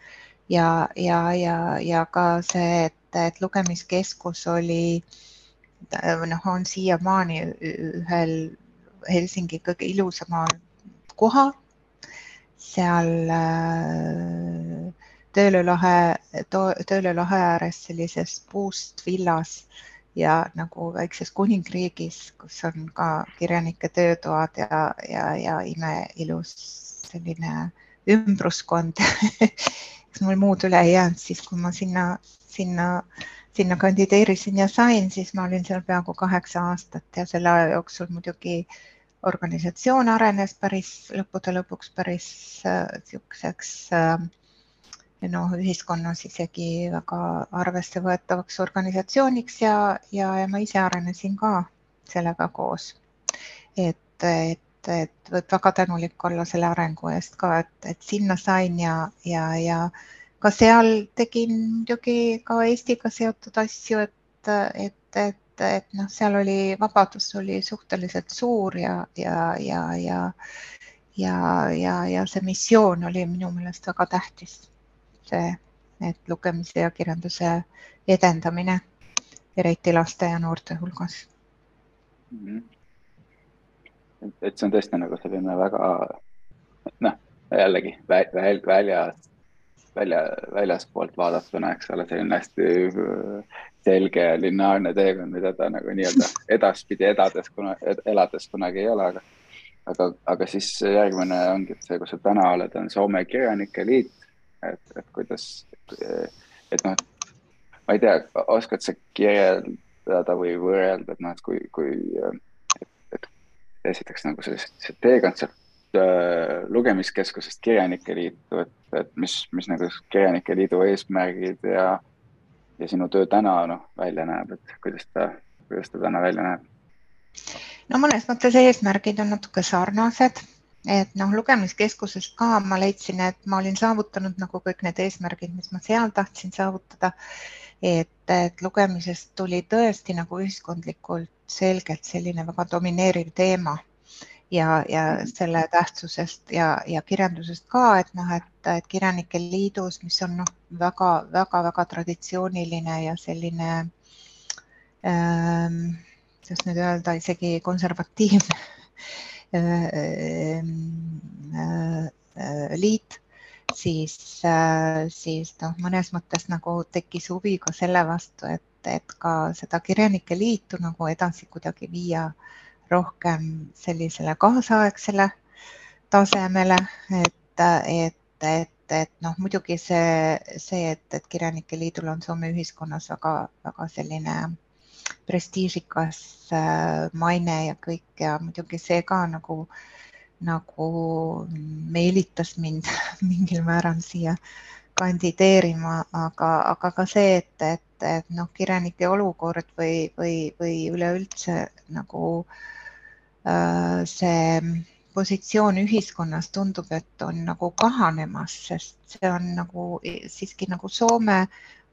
Ja, ja, ja, ja ka see, et, et lugemiskeskus oli noh, on siiamaani ühel Helsingi kõige ilusamal kohal, seal Töölö lahe, Töölö lahe ääres sellises puust villas ja nagu väikses kuningriigis, kus on ka kirjanike töötoad ja, ja, ja imeilus selline ümbruskond. Eks mul muud üle ei jäänud siis, kui ma sinna, sinna, sinna kandideerisin ja sain, siis ma olin seal peaaegu kaheksa aastat ja selle aja jooksul muidugi organisatsioon arenes päris lõppude lõpuks päris niisuguseks äh, äh, noh, ühiskonnas isegi väga arvestevõetavaks organisatsiooniks ja, ja, ja ma ise arenesin ka sellega koos. et, et, et võib väga tänulik olla selle arengu eest ka, et, et sinna sain ja, ja, ja ka seal tegin muidugi ka Eestiga seotud asju, et, et, et, et noh, seal oli, vabadus oli suhteliselt suur ja, ja, ja, ja ja, ja, ja see missioon oli minu meelest väga tähtis see, et lugemise ja kirjanduse edendamine, eriti laste ja noorte hulgas mm. -hmm. et see on tõesti nagu selline väga noh, jällegi väl, väljas, välja, väljaspoolt vaadatuna, eks ole, selline hästi äh, selge ja lineaarne teekond, mida ta nagu nii-öelda edaspidi edades, kuna elades kunagi ei ole, aga aga, aga siis järgmine ongi see, kus sa täna oled, on Soome Kirjanike Liit et, et kuidas, et noh, ma ei tea, oskad sa kirjeldada või võrrelda, et noh, et kui, kui, et, et esiteks nagu see, see teekond sealt äh, lugemiskeskusest Kirjanike Liitu, et, et mis, mis nagu Kirjanike Liidu eesmärgid ja, ja sinu töö täna noh, välja näeb, et kuidas ta, kuidas ta täna välja näeb? no mõnes mõttes eesmärgid on natuke sarnased et noh, lugemiskeskuses ka ma leidsin, et ma olin saavutanud nagu kõik need eesmärgid, mis ma seal tahtsin saavutada. et, et lugemisest tuli tõesti nagu ühiskondlikult selgelt selline väga domineeriv teema ja, ja selle tähtsusest ja, ja kirjandusest ka, et noh, et, et Kirjanike Liidus, mis on noh, väga-väga-väga traditsiooniline ja selline ähm,, kuidas nüüd öelda, isegi konservatiivne liit, siis äh,, siis noh, mõnes mõttes nagu tekkis huvi ka selle vastu, et, et ka seda Kirjanike Liitu nagu edasi kuidagi viia äh, rohkem sellisele kaasaegsele tasemele, et, et, et, et noh, muidugi see, see, et, et Kirjanike Liidul on Soome ühiskonnas väga-väga selline prestiižikas äh, maine ja kõik ja muidugi see ka nagu, nagu meelitas mind mingil määral siia kandideerima, aga, aga ka see, et, et, et noh, kirjanike olukord või, või, või üleüldse nagu äh, see positsioon ühiskonnas tundub, et on nagu kahanemas, sest see on nagu siiski nagu Soome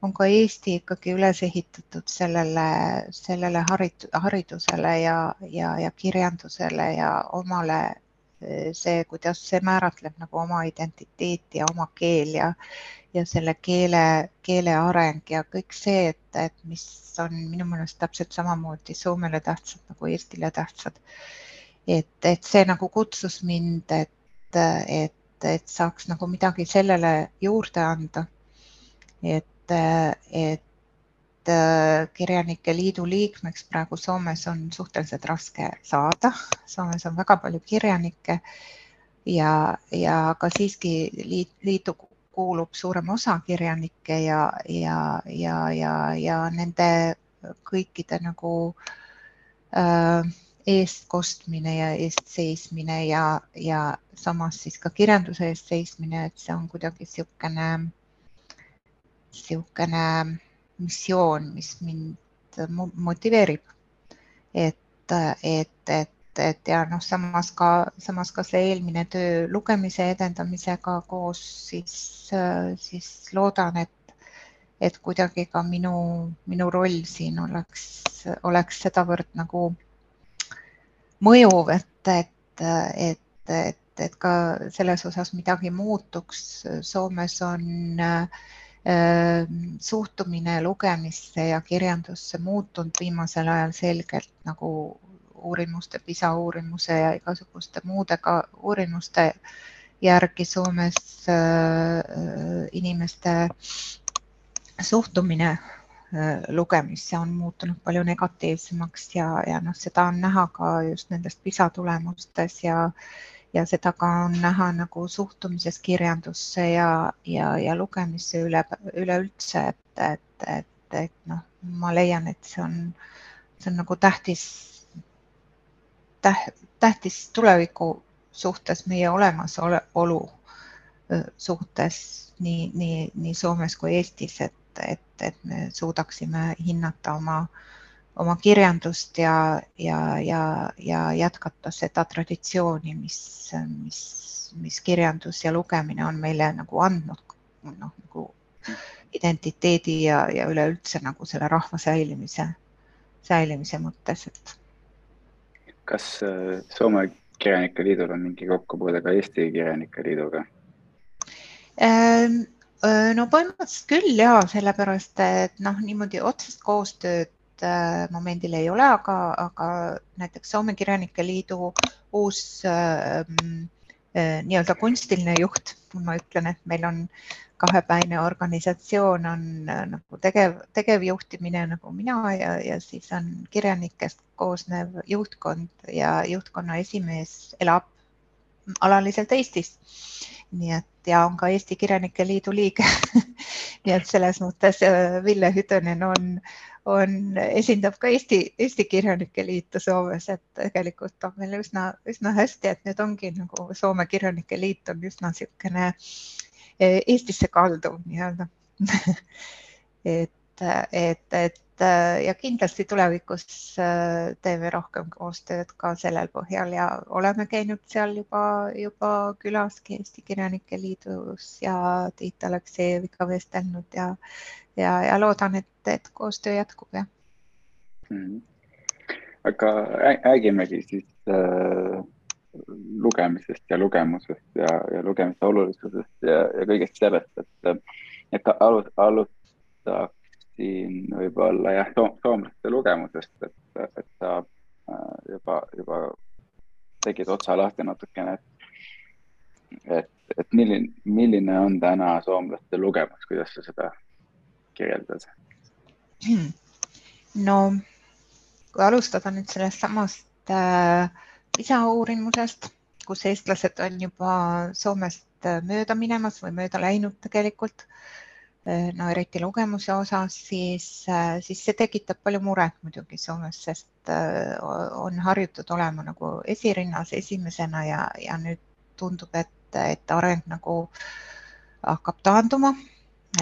on ka Eesti ikkagi üles ehitatud sellele, sellele harid, haridusele ja, ja, ja kirjandusele ja omale see, kuidas see määratleb nagu oma identiteeti ja oma keel ja, ja selle keele, keele areng ja kõik see, et, et mis on minu meelest täpselt samamoodi Soomele tähtsad nagu Eestile tähtsad. et, et see nagu kutsus mind, et, et, et saaks nagu midagi sellele juurde anda. et, et Kirjanike Liidu liikmeks praegu Soomes on suhteliselt raske saada. Soomes on väga palju kirjanikke ja, ja ka siiski liit, liitu kuulub suurem osa kirjanikke ja, ja, ja, ja, ja nende kõikide nagu äh, eestkostmine ja eest seismine ja, ja samas siis ka kirjanduse eest seismine, et see on kuidagi niisugune, niisugune missioon, mis mind motiveerib. et, et, et et ja noh, samas ka, samas ka see eelmine töö lugemise edendamisega koos, siis, siis loodan, et, et kuidagi ka minu, minu roll siin oleks, oleks sedavõrd nagu mõjuv, et, et, et, et, et ka selles osas midagi muutuks. Soomes on äh, suhtumine lugemisse ja kirjandusse muutunud viimasel ajal selgelt nagu uurimuste, PISA uurimuse ja igasuguste muude ka uurimuste järgi Soomes äh, inimeste suhtumine äh, lugemisse on muutunud palju negatiivsemaks ja, ja noh, seda on näha ka just nendest PISA tulemustes ja ja seda ka on näha nagu suhtumises kirjandusse ja, ja, ja lugemisse üle, üleüldse, et, et, et, et noh, ma leian, et see on, see on nagu tähtis tähtis tuleviku suhtes, meie olemasolu suhtes nii, nii, nii Soomes kui Eestis, et, et, et me suudaksime hinnata oma, oma kirjandust ja, ja, ja, ja jätkata seda traditsiooni, mis, mis, mis kirjandus ja lugemine on meile nagu andnud, noh nagu identiteedi ja, ja üleüldse nagu selle rahva säilimise, säilimise mõttes, et kas äh, Soome Kirjanike Liidul on mingi kokkupuude ka Eesti Kirjanike Liiduga? Ähm, äh, no põhimõtteliselt küll ja sellepärast, et noh, niimoodi otsest koostööd äh, momendil ei ole, aga, aga näiteks Soome Kirjanike Liidu uus äh, nii-öelda kunstiline juht, ma ütlen, et meil on kahepäine organisatsioon on nagu tegev, tegevjuhtimine nagu mina ja, ja siis on kirjanikest koosnev juhtkond ja juhtkonna esimees elab alaliselt Eestis. nii et ja on ka Eesti Kirjanike Liidu liige nii et selles mõttes äh, Ville Hütönen on, on, esindab ka Eesti, Eesti Kirjanike Liitu Soomes, et tegelikult on meil üsna, üsna hästi, et nüüd ongi nagu Soome Kirjanike Liit on üsna niisugune äh, Eestisse kalduv nii-öelda. Et, et, et ja kindlasti tulevikus äh, teeme rohkem koostööd ka sellel põhjal ja oleme käinud seal juba, juba külaski Eesti Kirjanike Liidus ja Tiit Aleksejeviga vestelnud ja, ja, ja loodan, et, et koostöö jätkub, jah mm. -hmm. aga räägimegi siis äh, lugemisest ja lugemusest ja, ja lugemise olulisusest ja, ja kõigest sellest, et, et alus, alustaksin võib-olla jah soom, soomlaste lugemusest, et, et sa äh, juba, juba tegid otsa lahti natukene, et, et, et milline, milline on täna soomlaste lugemus, kuidas sa seda kirjeldad? no kui alustada nüüd sellest samast äh, PISA uurimusest, kus eestlased on juba Soomest äh, mööda minemas või mööda läinud tegelikult, äh, no eriti lugemuse osas, siis, äh, siis see tekitab palju muret muidugi Soomes, sest on harjutud olema nagu esirinnas esimesena ja, ja nüüd tundub, et, et areng nagu hakkab taanduma.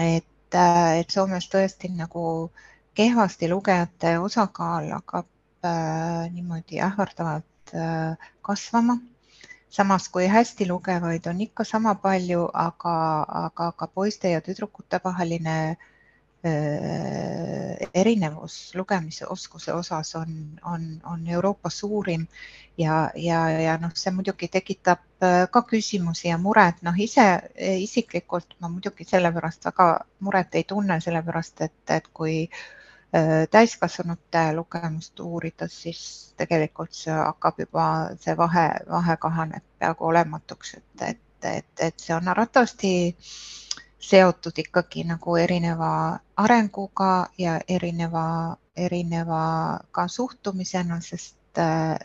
et, et Soomes tõesti nagu äh, kehvasti lugejate osakaal hakkab äh, niimoodi ähvardavalt äh, kasvama. Samas kui hästi lugevaid on ikka sama palju, aga, aga ka poiste ja tüdrukute vaheline erinevus lugemisoskuse osas on, on, on Euroopa suurim. Ja, ja, ja noh, see muidugi tekitab ka küsimusi ja muret, noh ise isiklikult ma muidugi sellepärast väga muret ei tunne, sellepärast et, et kui täiskasvanute lugemust uurida, siis tegelikult see hakkab juba, see vahe, vahe kahaneb peaaegu olematuks, et, et, et, et see on arvatavasti seotud ikkagi nagu erineva arenguga ja erineva, erineva ka suhtumisena, sest,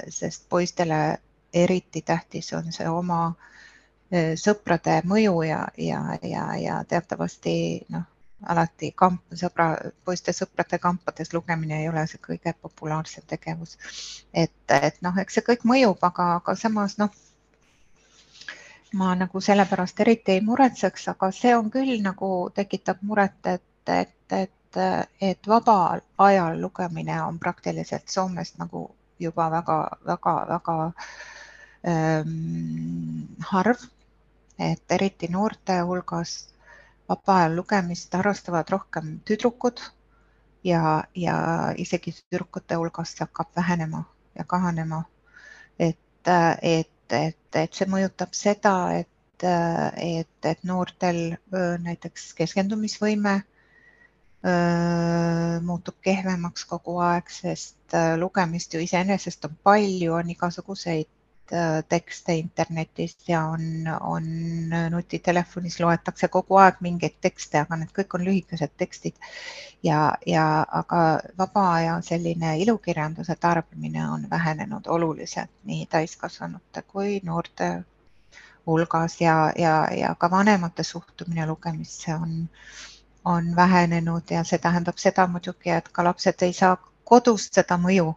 sest poistele eriti tähtis on see oma äh, sõprade mõju ja, ja, ja, ja teatavasti noh, alati kamp, sõbra, poiste sõprade kampades lugemine ei ole see kõige populaarsem tegevus. et, et noh, eks see kõik mõjub, aga, aga samas noh, ma nagu sellepärast eriti ei muretseks, aga see on küll nagu tekitab muret, et, et, et, et vabal ajal lugemine on praktiliselt Soomest nagu juba väga-väga-väga ähm, harv, et eriti noorte hulgas vaba ajal lugemist harrastavad rohkem tüdrukud ja, ja isegi tüdrukute hulgast hakkab vähenema ja kahanema. et, et, et, et see mõjutab seda, et, et, et noortel näiteks keskendumisvõime muutub kehvemaks kogu aeg, sest lugemist ju iseenesest on palju, on igasuguseid tekste internetis ja on, on nutitelefonis loetakse kogu aeg mingeid tekste, aga need kõik on lühikesed tekstid. ja, ja aga vaba aja selline ilukirjanduse tarbimine on vähenenud oluliselt nii täiskasvanute kui noorte hulgas ja, ja, ja ka vanemate suhtumine lugemisse on, on vähenenud ja see tähendab seda muidugi, et ka lapsed ei saa kodust seda mõju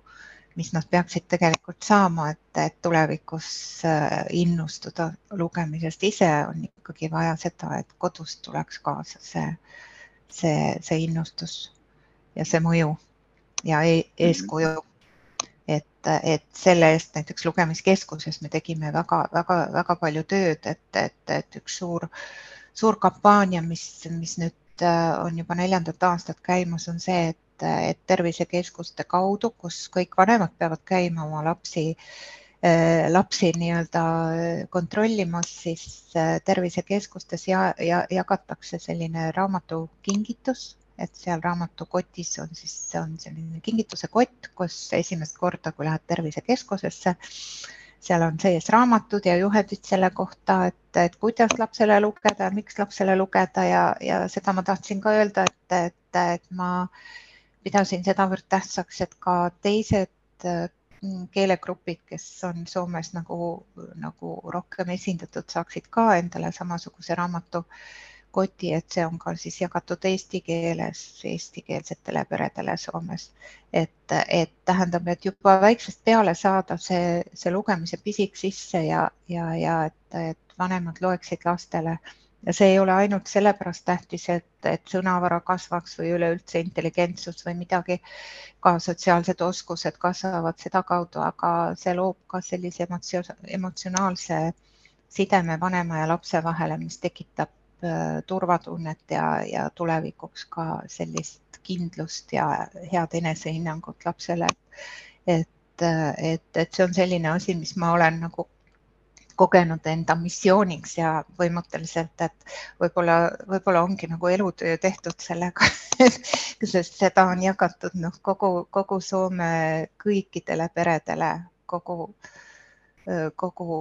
mis nad peaksid tegelikult saama, et, et tulevikus äh, innustuda lugemisest. ise on ikkagi vaja seda, et kodust tuleks kaasa see, see, see innustus ja see mõju ja e eeskuju. et, et selle eest näiteks lugemiskeskuses me tegime väga-väga-väga palju tööd, et, et, et üks suur, suur kampaania, mis, mis nüüd äh, on juba neljandat aastat käimas, on see, et et tervisekeskuste kaudu, kus kõik vanemad peavad käima oma lapsi, äh, lapsi nii-öelda kontrollimas, siis äh, tervisekeskustes ja, ja jagatakse selline raamatukingitus, et seal raamatukotis on siis, on selline kingituse kott, kus esimest korda, kui lähed tervisekeskusesse, seal on sees raamatud ja juhendid selle kohta, et, et kuidas lapsele lugeda, miks lapsele lugeda ja, ja seda ma tahtsin ka öelda, et, et, et ma pidasin sedavõrd tähtsaks, et ka teised mm, keelegrupid, kes on Soomes nagu, nagu rohkem esindatud, saaksid ka endale samasuguse raamatukoti, et see on ka siis jagatud eesti keeles eestikeelsetele peredele Soomes. et, et tähendab, et juba väiksest peale saada see, see lugemise pisik sisse ja, ja, ja et, et vanemad loeksid lastele ja see ei ole ainult sellepärast tähtis, et, et sõnavara kasvaks või üleüldse intelligentsus või midagi, ka sotsiaalsed oskused kasvavad sedakaudu, aga see loob ka sellise emotsionaalse sideme vanema ja lapse vahele, mis tekitab äh, turvatunnet ja, ja tulevikuks ka sellist kindlust ja head enesehinnangut lapsele. et, et, et see on selline asi, mis ma olen nagu kogenud enda missiooniks ja põhimõtteliselt, et võib-olla, võib-olla ongi nagu elutöö tehtud sellega sest seda on jagatud noh, kogu, kogu Soome kõikidele peredele, kogu, kogu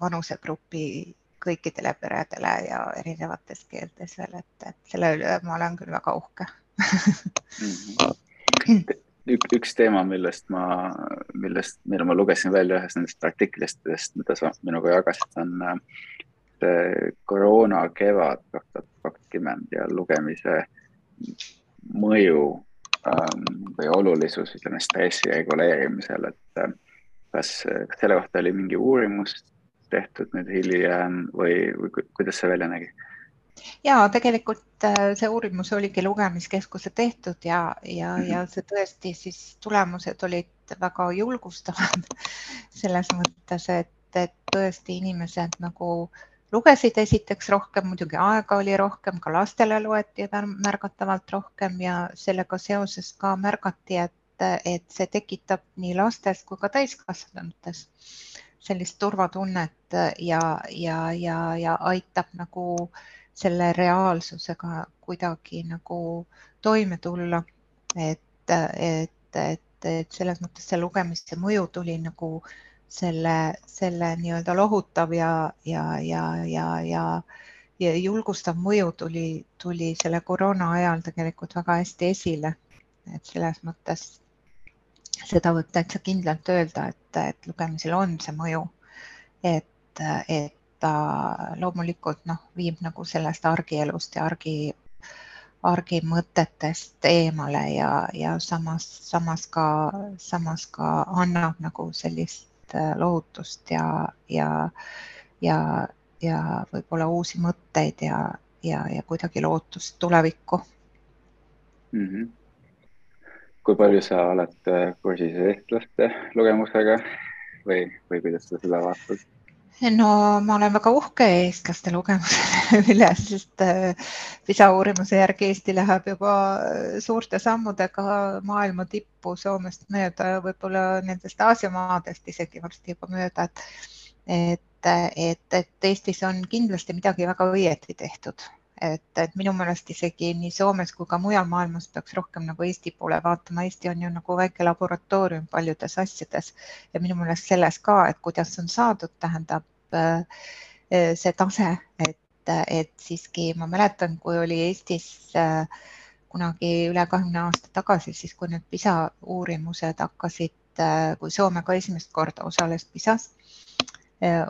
vanusegrupi kõikidele peredele ja erinevates keeltes veel, et, et selle üle ma olen küll väga uhke mhm ük, üks teema, millest ma, millest, mille ma lugesin välja ühest nendest artiklitest, mida sa minuga jagasid, on äh, see koroona kevad kaks tuhat kakskümmend ja lugemise mõju ähm, või olulisus, ütleme stressi reguleerimisel, et äh, kas, kas selle kohta oli mingi uurimus tehtud nüüd hiljem või, või kuidas see välja nägi? Ja tegelikult äh, see uurimus oligi lugemiskeskuse tehtud ja, ja, mhm. ja see tõesti siis tulemused olid väga julgustavad selles mõttes, et, et tõesti inimesed nagu lugesid esiteks rohkem, muidugi aega oli rohkem, ka lastele loeti märgatavalt rohkem ja sellega seoses ka märgati, et, et see tekitab nii lastes kui ka täiskasvanutes sellist turvatunnet ja, ja, ja, ja aitab nagu äh, selle reaalsusega kuidagi nagu toime tulla. et, et, et, et selles mõttes see lugemise mõju tuli nagu selle, selle nii-öelda lohutav ja, ja, ja, ja, ja, ja julgustav mõju tuli, tuli selle koroona ajal tegelikult väga hästi esile. et selles mõttes seda võib täitsa kindlalt öelda, et, et lugemisel on see mõju. et, et ta loomulikult noh, viib nagu sellest argielust ja argi, argimõtetest eemale ja, ja samas, samas ka, samas ka annab nagu sellist äh, lohutust ja, ja, ja, ja võib-olla uusi mõtteid ja, ja, ja kuidagi lootust tulevikku mm. -hmm. kui palju sa oled äh, kursis eestlaste lugemusega või, või kuidas sa seda vaatad? No ma olen väga uhke eestlaste lugemuse üle, sest äh, PISA uurimuse järgi Eesti läheb juba äh, suurte sammudega maailma tippu Soomest mööda ja võib-olla nendest Aasia maadest isegi varsti juba mööda, et, et, et, et Eestis on kindlasti midagi väga õieti tehtud. Et, et minu meelest isegi nii Soomes kui ka mujal maailmas peaks rohkem nagu Eesti poole vaatama. Eesti on ju nagu väike laboratoorium paljudes asjades ja minu meelest selles ka, et kuidas on saadud, tähendab äh, see tase, et, et siiski ma mäletan, kui oli Eestis äh, kunagi üle kahekümne aasta tagasi, siis kui need PISA uurimused hakkasid, äh, kui Soome ka esimest korda osales PISA-s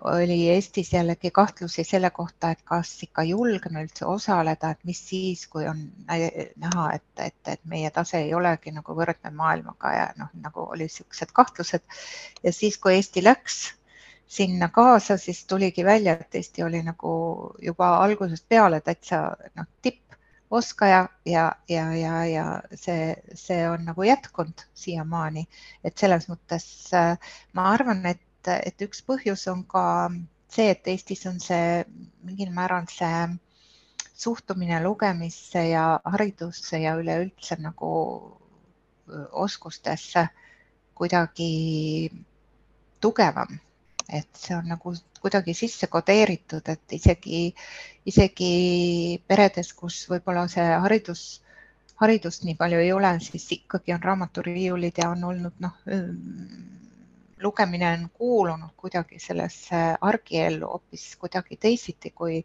oli Eestis jällegi kahtlusi selle kohta, et kas ikka julgeme üldse osaleda, et mis siis, kui on näha, et, et, et meie tase ei olegi nagu võrdne maailmaga ja noh, nagu olid niisugused kahtlused. ja siis, kui Eesti läks sinna kaasa, siis tuligi välja, et Eesti oli nagu juba algusest peale täitsa noh, tipposkaja ja, ja, ja, ja see, see on nagu jätkunud siiamaani. et selles mõttes äh, ma arvan, et et üks põhjus on ka see, et Eestis on see mingil määral see suhtumine lugemisse ja haridusse ja üleüldse nagu oskustesse kuidagi tugevam, et see on nagu kuidagi sisse kodeeritud, et isegi, isegi peredes, kus võib-olla see haridus, haridust nii palju ei ole, siis ikkagi on raamaturiiulid ja on olnud noh, lugemine on kuulunud kuidagi sellesse argiellu hoopis kuidagi teisiti kui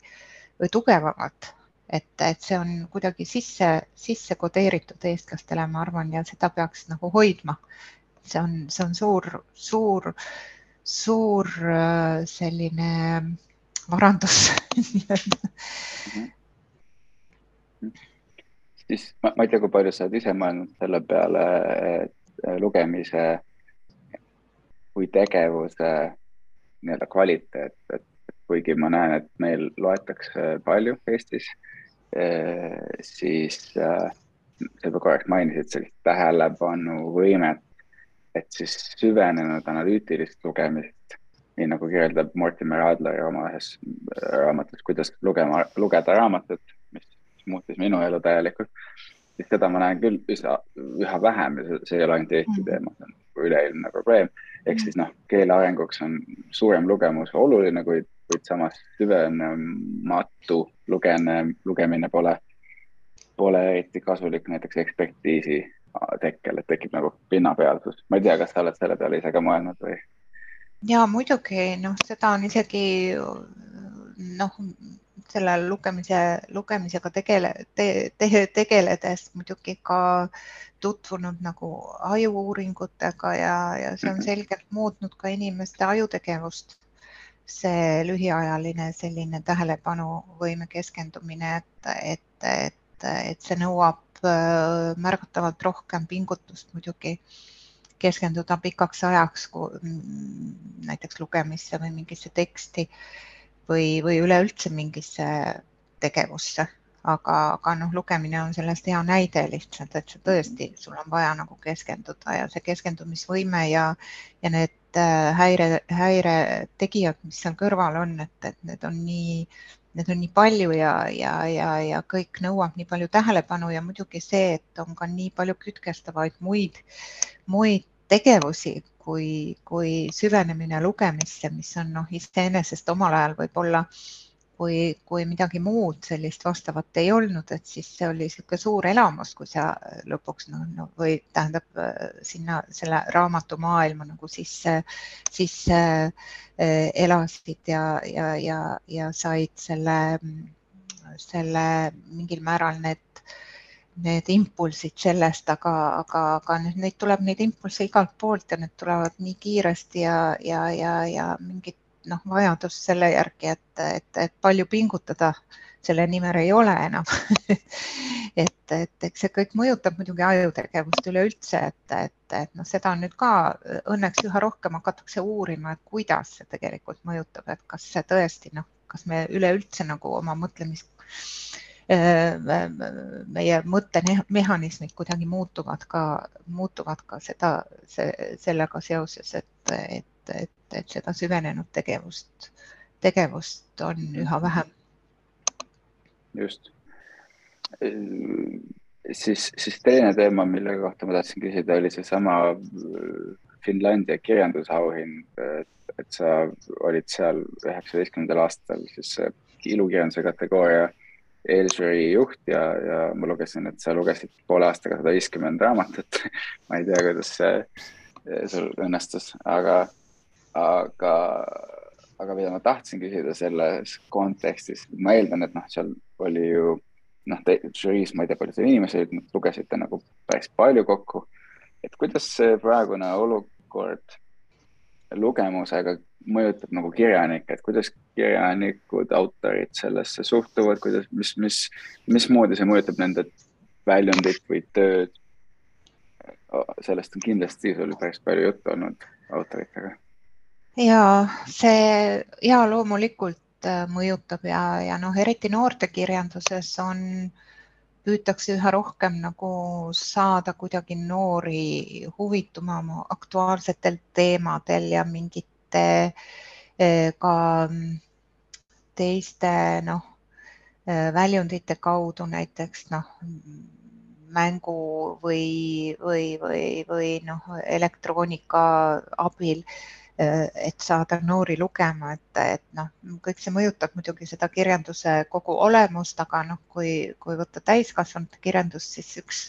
või tugevamalt. et, et see on kuidagi sisse, sisse kodeeritud eestlastele, ma arvan, ja seda peaks nagu hoidma. see on, see on suur, suur, suur äh, selline varandus siis ma, ma ei tea, kui palju sa oled ise mõelnud selle peale, et lugemise kui tegevuse nii-öelda kvaliteet, et kuigi ma näen, et meil loetakse palju Eestis, eh, siis äh, sa juba korraks mainisid sellist tähelepanuvõimet, et siis süvenenud analüütilist lugemist, nii nagu kirjeldab Mortimer Adler oma ühes raamatus, kuidas lugema, lugeda raamatut, mis muutis minu elu täielikult, siis seda ma näen küll üsna, üha vähem ja see, ei ole ainult Eesti mm. teema, see on üleilmne probleem. ehk siis noh, keele arenguks on suurem lugemus oluline, kuid, kuid samas süvenematu lugene, lugemine pole, pole eriti kasulik näiteks ekspertiisi tekkel, et tekib nagu pinnapealsus. ma ei tea, kas sa oled selle peale ise ka mõelnud või? ja muidugi noh, seda on isegi noh, selle lugemise, lugemisega tegele te,, te, tegeledes muidugi ka tutvunud nagu ajuuuringutega ja, ja see on mhm. selgelt muutnud ka inimeste ajutegevust. see lühiajaline selline tähelepanuvõime keskendumine, et, et, et, et see nõuab äh, märgatavalt rohkem pingutust muidugi keskenduda pikaks ajaks näiteks lugemisse või mingisse teksti või, või üleüldse mingisse tegevusse, aga, aga noh, lugemine on sellest hea näide lihtsalt, et sa tõesti, sul on vaja nagu keskenduda ja see keskendumisvõime ja, ja need äh, häire, häiretegijad, mis seal kõrval on, et, et need on nii, need on nii palju ja, ja, ja, ja kõik nõuab nii palju tähelepanu ja muidugi see, et on ka nii palju kütkestavaid muid, muid tegevusi, kui, kui süvenemine lugemisse, mis on noh, iseenesest omal ajal võib-olla kui, kui midagi muud sellist vastavat ei olnud, et siis see oli niisugune suur elamus, kui sa lõpuks noh no, või tähendab sinna selle raamatumaailma nagu sisse, sisse äh, elasid ja, ja, ja, ja said selle, selle mingil määral need need impulsid sellest, aga, aga, aga nüüd neid tuleb neid impulsse igalt poolt ja need tulevad nii kiiresti ja, ja, ja, ja mingit noh, vajadust selle järgi, et, et, et palju pingutada selle nimel ei ole enam. Et, et eks see kõik mõjutab muidugi ajutegevust üleüldse, et, et, et noh, seda nüüd ka õnneks üha rohkem hakatakse uurima, et kuidas see tegelikult mõjutab, et kas see tõesti noh, kas me üleüldse nagu oma mõtlemist meie mõttemehhanismid kuidagi muutuvad ka, muutuvad ka seda, sellega seoses, et, et, et, et seda süvenenud tegevust, tegevust on üha vähem. just. siis, siis teine teema, mille kohta ma tahtsin küsida, oli seesama Finlandia kirjandusauhind, et sa olid seal üheksateistkümnendal aastal siis ilukirjanduse kategooria Ailshari juht ja, ja ma lugesin, et sa lugesid poole aastaga sada viiskümmend raamatut ma ei tea, kuidas see sul õnnestus, aga, aga, aga mida ma tahtsin küsida selles kontekstis, ma eeldan, et noh, seal oli ju noh, žüriis, ma ei tea, palju seal inimesi olid, lugesite nagu päris palju kokku. et kuidas see praegune olukord lugemusega mõjutab nagu kirjanikke, et kuidas kirjanikud, autorid sellesse suhtuvad, kuidas, mis, mis, mismoodi see mõjutab nende väljundit või tööd? sellest on kindlasti sul päris palju juttu olnud autoritega. ja see ja loomulikult äh, mõjutab ja, ja noh, eriti noortekirjanduses on, püütakse üha rohkem nagu saada kuidagi noori huvituma aktuaalsetel teemadel ja mingite Eh, ka mm, teiste noh, eh, väljundite kaudu näiteks noh, mängu või, või, või, või noh, elektroonika abil et saada noori lugema, et, et noh, kõik see mõjutab muidugi seda kirjanduse kogu olemust, aga noh, kui, kui võtta täiskasvanute kirjandust, siis üks,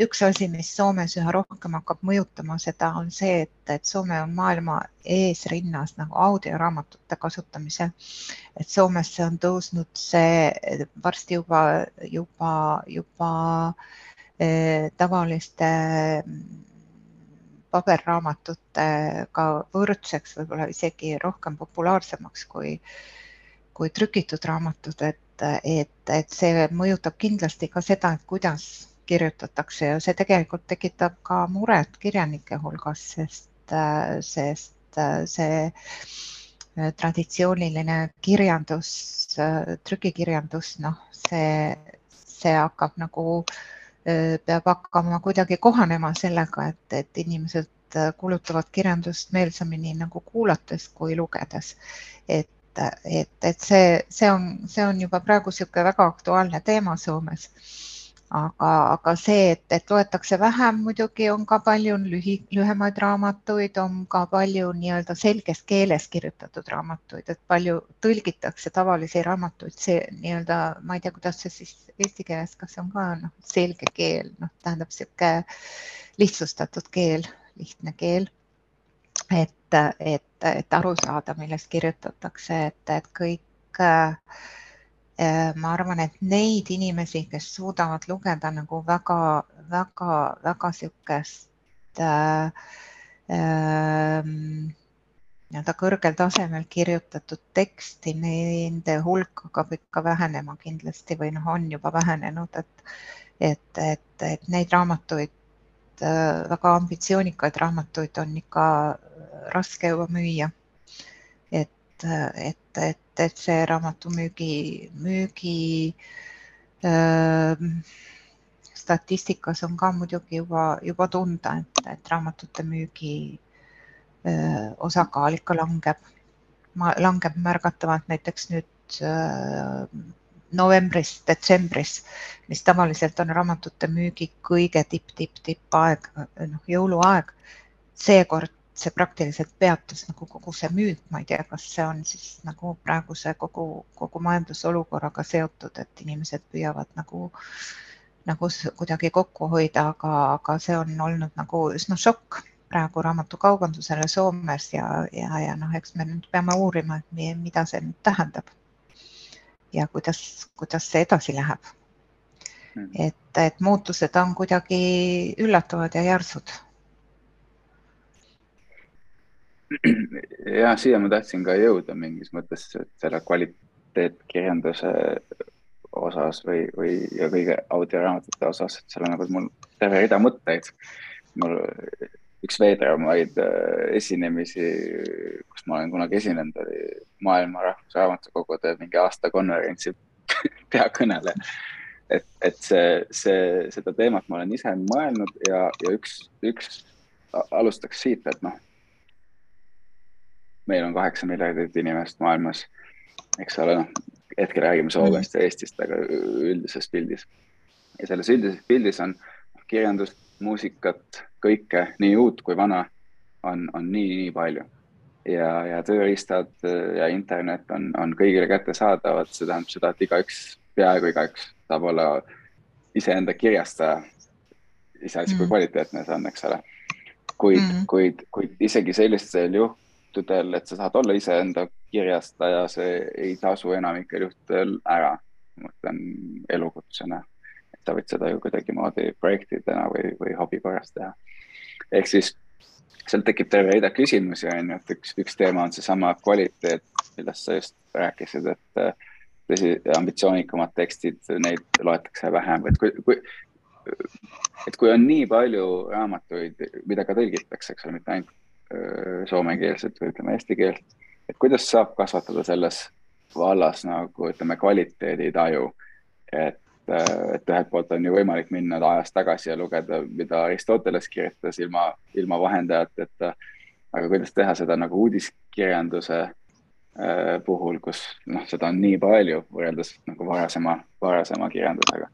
üks asi, mis Soomes üha rohkem hakkab mõjutama seda, on see, et, et Soome on maailma eesrinnas nagu audioraamatute kasutamisel. et Soomesse on tõusnud see varsti juba, juba, juba eh, tavaliste paberraamatutega võrdseks, võib-olla isegi rohkem populaarsemaks kui, kui trükitud raamatud, et, et, et see mõjutab kindlasti ka seda, et kuidas kirjutatakse ja see tegelikult tekitab ka muret kirjanike hulgas, sest, sest see äh, traditsiooniline kirjandus, trükikirjandus, noh, see, see hakkab nagu, äh, peab hakkama kuidagi kohanema sellega, et, et inimesed kulutavad kirjandust meelsamini nagu kuulates kui lugedes. et, et, et see, see on, see on juba praegu niisugune väga aktuaalne teema Soomes aga, aga see, et, et loetakse vähem, muidugi on ka palju lühi, lühemaid raamatuid, on ka palju nii-öelda selges keeles kirjutatud raamatuid, et palju tõlgitakse tavalisi raamatuid, see nii-öelda, ma ei tea, kuidas see siis eesti keeles, kas see on ka noh, selge keel, noh, tähendab niisugune lihtsustatud keel, lihtne keel. et, et, et aru saada, millest kirjutatakse, et, et kõik äh, ma arvan, et neid inimesi, kes suudavad lugeda nagu väga-väga-väga niisugust äh, äh, nii-öelda kõrgel tasemel kirjutatud teksti, nende hulk hakkab ikka vähenema kindlasti või noh, on juba vähenenud, et, et, et, et neid raamatuid, äh, väga ambitsioonikaid raamatuid on ikka raske juba müüa. et, et, et et see raamatumüügi, müügi äh, statistikas on ka muidugi juba, juba tunda, et, et raamatute müügi äh, osakaal ikka langeb, langeb märgatavalt näiteks nüüd äh, novembris, detsembris, mis tavaliselt on raamatute müügi kõige tipp-tipp-tippaeg, noh jõuluaeg. seekord see praktiliselt peatus nagu kogu see müük, ma ei tea, kas see on siis nagu praeguse kogu, kogu majandusolukorraga seotud, et inimesed püüavad nagu, nagu kuidagi kokku hoida, aga, aga see on olnud nagu üsna šokk praegu raamatukaubandusele Soomes ja, ja, ja noh, eks me nüüd peame uurima, et mida see nüüd tähendab. ja kuidas, kuidas see edasi läheb. Hmm. et, et muutused on kuidagi üllatavad ja järsud ja siia ma tahtsin ka jõuda mingis mõttes selle kvaliteetkirjanduse osas või, või ja kõige audioraamatute osas, et seal on nagu mul terve rida mõtteid. mul üks veidramaid äh, esinemisi, kus ma olen kunagi esinenud, oli Maailma Rahvusraamatukogude mingi aasta konverentsi peakõneleja. et, et see, see, seda teemat ma olen ise mõelnud ja, ja üks, üks alustaks siit, et noh meil on kaheksa miljardit inimest maailmas, eks ole, noh, hetkel räägime Soomest ja Eestist, aga üldises pildis. ja selles üldises pildis on kirjandust, muusikat, kõike, nii uut kui vana, on, on nii, nii palju. ja, ja tööriistad ja internet on, on kõigile kättesaadavad, see tähendab seda, et igaüks, peaaegu igaüks saab olla iseenda kirjastaja. iseasi mm., kui kvaliteetne see on, eks ole. kuid mm., kuid, kuid isegi sellistel juh-, juhtudel, et sa saad olla iseenda kirjastaja, see ei tasu enamikel juhtudel ära. ma mõtlen elukutsena, et sa võid seda ju kuidagimoodi projektidena või, või hobi korras teha. ehk siis sealt tekib terve rida küsimusi, on ju, et üks, üks teema on seesama kvaliteet, millest sa just rääkisid, et tõsi, ambitsioonikamad tekstid, neid loetakse vähem, et kui, kui, et kui on nii palju raamatuid, mida ka tõlgitakse, eks ole, mitte ainult soomekeelset või ütleme eesti keelt. et kuidas saab kasvatada selles vallas nagu ütleme, kvaliteeditaju, et, et ühelt poolt on ju võimalik minna ajas tagasi ja lugeda, mida Aristoteles kirjutas ilma, ilma vahendajateta. aga kuidas teha seda nagu uudiskirjanduse puhul, kus noh, seda on nii palju võrreldes nagu varasema, varasema kirjandusega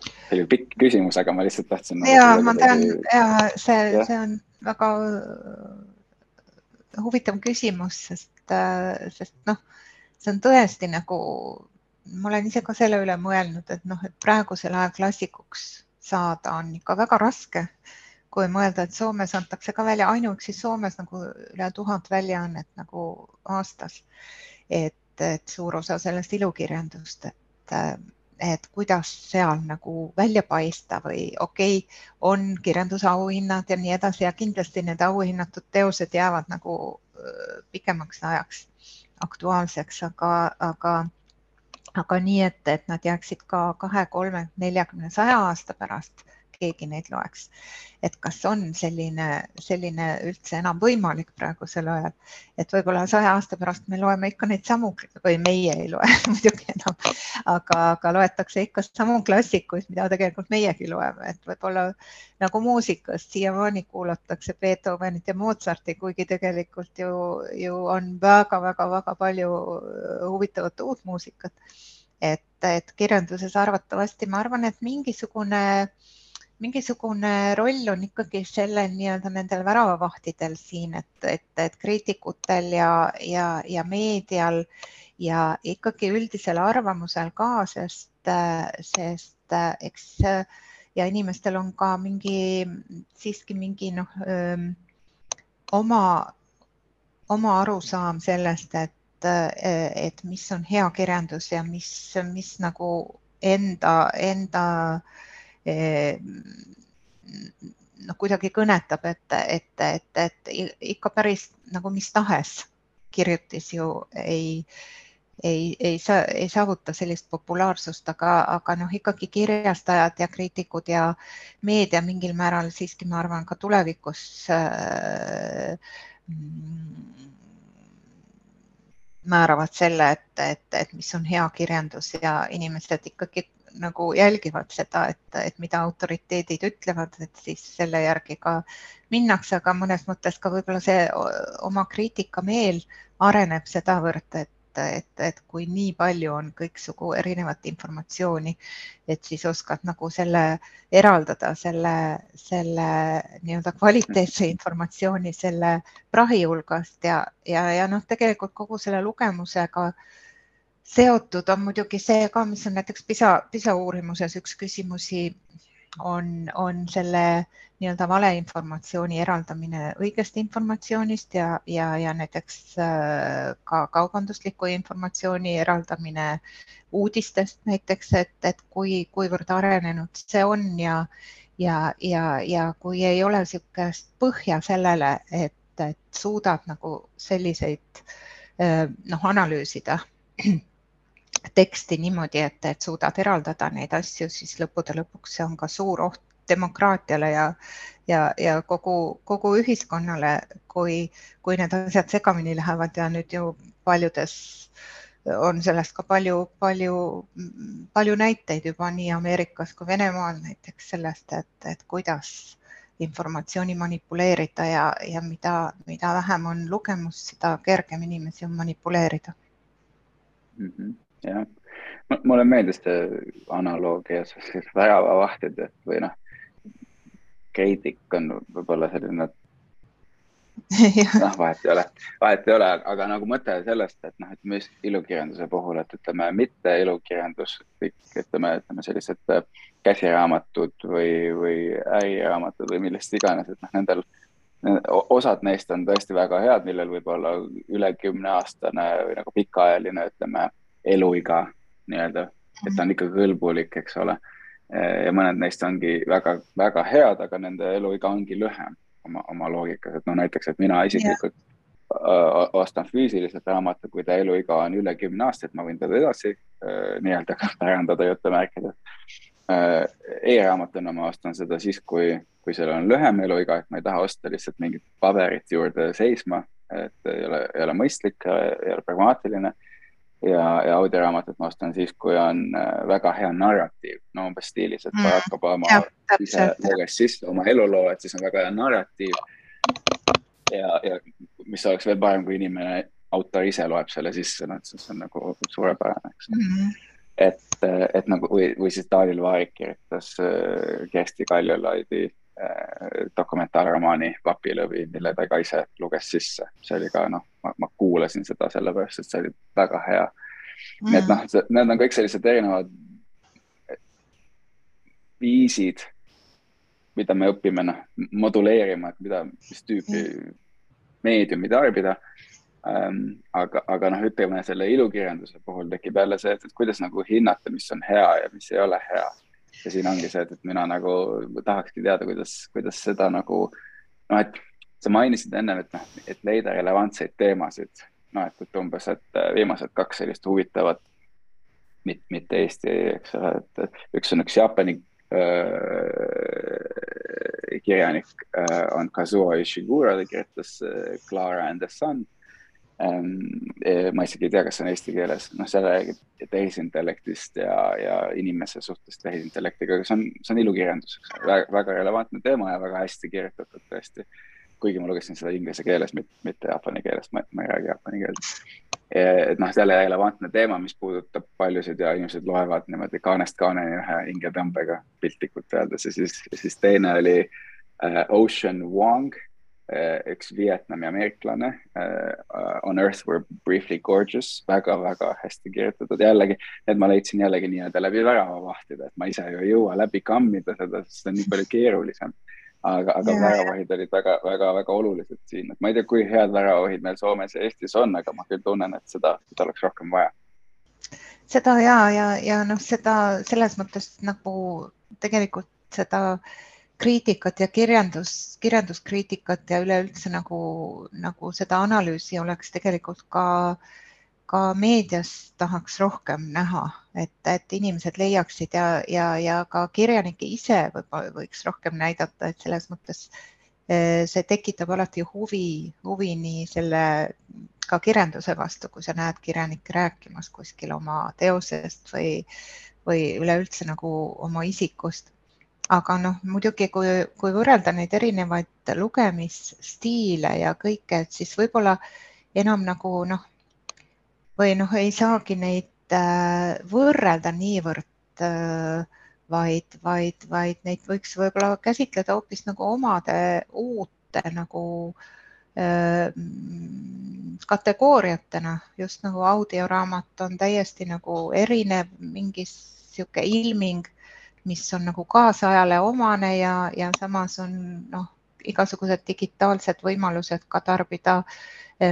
see oli pikk küsimus, aga ma lihtsalt tahtsin. Nagu ja ma tean ja see, see on väga äh, huvitav küsimus, sest, äh, sest noh, see on tõesti nagu, ma olen ise ka selle üle mõelnud, et noh, et praegusel ajal klassikuks saada on ikka väga raske. kui mõelda, et Soomes antakse ka välja ainuüksi Soomes nagu üle tuhat väljaannet nagu aastas. et, et suur osa sellest ilukirjandust, et äh, et kuidas seal nagu välja paista või okei okay,, on kirjandusauhinnad ja nii edasi ja kindlasti need auhinnatud teosed jäävad nagu pikemaks ajaks aktuaalseks, aga, aga, aga nii, et, et nad jääksid ka kahe, kolme, neljakümne, saja aasta pärast keegi neid loeks. et kas on selline, selline üldse enam võimalik praegusel ajal, et võib-olla saja aasta pärast me loeme ikka neid samu või meie ei loe muidugi enam, aga, aga loetakse ikka samu klassikuid, mida tegelikult meiegi loeme, et võib-olla nagu muusikast siiamaani kuulatakse Beethovenit ja Mozarti, kuigi tegelikult ju, ju on väga-väga-väga palju huvitavat uut muusikat. Et et kirjanduses arvatavasti ma arvan, et mingisugune, mingisugune roll on ikkagi sellel nii-öelda nendel väravavahtidel siin, et, et, et kriitikutel ja, ja, ja meedial ja ikkagi üldisel arvamusel ka, sest, sest eks ja inimestel on ka mingi siiski mingi noh, oma, oma arusaam sellest, et et, mis on hea kirjandus ja mis, mis nagu enda, enda noh, kuidagi kõnetab, et, et, et, et ikka päris nagu mis tahes kirjutis ju ei, ei, ei saa, ei saavuta sellist populaarsust, aga, aga noh, ikkagi kirjastajad ja kriitikud ja meedia mingil määral siiski, ma arvan, ka tulevikus äh, määravad selle, et, et, et mis on hea kirjandus ja inimesed ikkagi nagu jälgivad seda, et, et mida autoriteedid ütlevad, et siis selle järgi ka minnakse, aga mõnes mõttes ka võib-olla see oma kriitikameel areneb sedavõrd, et et, et kui nii palju on kõiksugu erinevat informatsiooni, et siis oskad nagu selle eraldada, selle, selle nii-öelda kvaliteetse informatsiooni selle prahi hulgast ja, ja, ja noh, tegelikult kogu selle lugemusega seotud on muidugi see ka, mis on näiteks PISA, PISA uurimuses üks küsimusi on, on selle nii-öelda valeinformatsiooni eraldamine õigest informatsioonist ja, ja, ja näiteks äh, ka kaubandusliku informatsiooni eraldamine uudistest näiteks, et, et kui, kuivõrd arenenud see on ja, ja, ja, ja kui ei ole niisugust põhja sellele, et, et suudad nagu selliseid äh, noh, analüüsida teksti niimoodi, et, et suudad eraldada neid asju, siis lõppude lõpuks see on ka suur oht demokraatiale ja, ja, ja kogu, kogu ühiskonnale, kui, kui need asjad segamini lähevad ja nüüd ju paljudes on sellest ka palju, palju, palju näiteid juba nii Ameerikas kui Venemaal näiteks sellest, et, et kuidas informatsiooni manipuleerida ja, ja mida, mida vähem on lugemust, seda kergem inimesi on manipuleerida mm. -hmm jah, mulle meeldis see analoogia, väravavahtid või noh, kriitik on võib-olla selline noh, vahet ei ole, vahet ei ole, aga nagu mõte sellest, et noh, ütleme ilukirjanduse puhul, et ütleme mitte ilukirjandus, kõik ütleme, ütleme sellised äh, käsiraamatud või, või äriraamatud või millest iganes, et noh, nendel osad neist on tõesti väga head, millel võib olla üle kümneaastane või nagu pikaajaline, ütleme eluiga nii-öelda, et ta on ikka kõlbulik, eks ole. ja mõned neist ongi väga-väga head, aga nende eluiga ongi lühem oma, oma loogikas, et noh, näiteks, et mina isiklikult yeah. ostan füüsiliselt raamatu, kui ta eluiga on üle kümne aastat, ma võin teda edasi nii-öelda pärandada jutumärkides e-raamatuna ma ostan seda siis, kui, kui seal on lühem eluiga, et ma ei taha osta lihtsalt mingit paberit juurde seisma, et ei ole, ei ole mõistlik, ei ole pragmaatiline ja, ja audioraamatut ma ostan siis, kui on äh, väga hea narratiiv, no umbes stiilis, et Barack mm. Obama ise luges sisse oma eluloo, et siis on väga hea narratiiv. ja, ja mis oleks veel parem, kui inimene, autor ise loeb selle sisse, noh, siis on nagu suurepärane, eks mm. -hmm et, et nagu või, või siis Daniel Vaarik kirjutas äh, Kersti Kaljulaidi Äh, dokumentaarromaani Papilõvi, mille ta ka ise luges sisse, see oli ka noh, ma kuulasin seda sellepärast, et see oli väga hea mm.. nii et noh, need on kõik sellised erinevad viisid, mida me õpime noh, moduleerima, et mida, mis tüüpi mm. meediumi tarbida ähm,. aga, aga noh, ütleme selle ilukirjanduse puhul tekib jälle see, et, et kuidas nagu hinnata, mis on hea ja mis ei ole hea ja siin ongi see, et, mina nagu tahakski teada, kuidas, kuidas seda nagu noh, et sa mainisid ennem, et noh, et leida relevantseid teemasid, noh, et, et umbes, et viimased kaks sellist huvitavat, mitte, mitte Eesti, eks ole, et üks on üks Jaapani äh, kirjanik äh, on Kazuo Ishiguro, ta kirjutas äh, Clara and the Sun ma isegi ei tea, kas see on eesti keeles, noh, see räägib tehisintellektist ja, ja inimese suhtest tehisintellektiga, aga see on, see on ilukirjandus, ole, väga relevantne teema ja väga hästi kirjutatud tõesti. kuigi ma lugesin seda inglise keeles, mitte jaapani keeles, ma, ei räägi jaapani keelt. et noh, jälle relevantne teema, mis puudutab paljusid ja inimesed loevad niimoodi kaanest kaaneni ühe hingetõmbega piltlikult öeldes ja siis, siis teine oli uh, Ocean Wong üks Vietnami ameeriklane uh,. On Earth were briefly gorgeous väga,, väga-väga hästi kirjutatud, jällegi need ma leidsin jällegi nii-öelda läbi väravavahtide, et ma ise ju ei jõua läbi kammida seda, sest see on nii palju keerulisem aga, aga väravahid olid väga-väga-väga olulised siin, et ma ei tea, kui head väravahid meil Soomes ja Eestis on, aga ma küll tunnen, et seda, seda oleks rohkem vaja. seda ja, ja, ja noh, seda selles mõttes nagu tegelikult seda kriitikat ja kirjandus, kirjanduskriitikat ja üleüldse nagu, nagu seda analüüsi oleks tegelikult ka ka meedias tahaks rohkem näha, et, et inimesed leiaksid ja, ja, ja ka kirjanikke ise võib-olla võiks rohkem näidata, et selles mõttes eh, see tekitab alati huvi, huvi nii selle ka kirjanduse vastu, kui sa näed kirjanikke rääkimas kuskil oma teosest või, või üleüldse nagu oma isikust. Aga noh, muidugi, kui, kui võrrelda neid erinevaid lugemisstiile ja kõike, et siis võib-olla enam nagu noh, või noh, ei saagi neid äh, võrrelda niivõrd, äh, vaid, vaid, vaid neid võiks võib-olla käsitleda hoopis nagu omade uute nagu äh, kategooriatena, just nagu audioraamat on täiesti nagu erinev, mingi niisugune ilming, mis on nagu kaasajale omane ja, ja samas on noh, igasugused digitaalsed võimalused ka tarbida äh,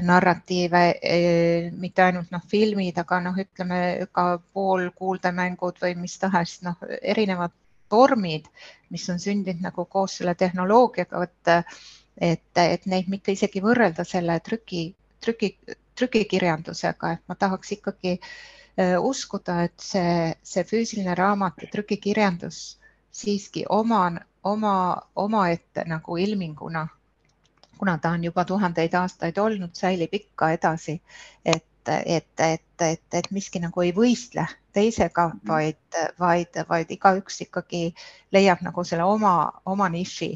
narratiive, eh, mitte ainult noh, filmid, aga noh, ütleme ka poolkuuldemängud või mis tahes noh, erinevad vormid, mis on sündinud nagu koos selle tehnoloogiaga, et, et, et neid mitte isegi võrrelda selle trüki, trüki, trükikirjandusega, et ma tahaks ikkagi eh, uskuda, et see, see füüsiline raamat ja trükikirjandus siiski oma, oma, omaette nagu ilminguna kuna ta on juba tuhandeid aastaid olnud, säilib ikka edasi, et, et, et, et, et miski nagu ei võistle teisega, mhm. vaid, vaid, vaid igaüks ikkagi leiab nagu selle oma, oma niši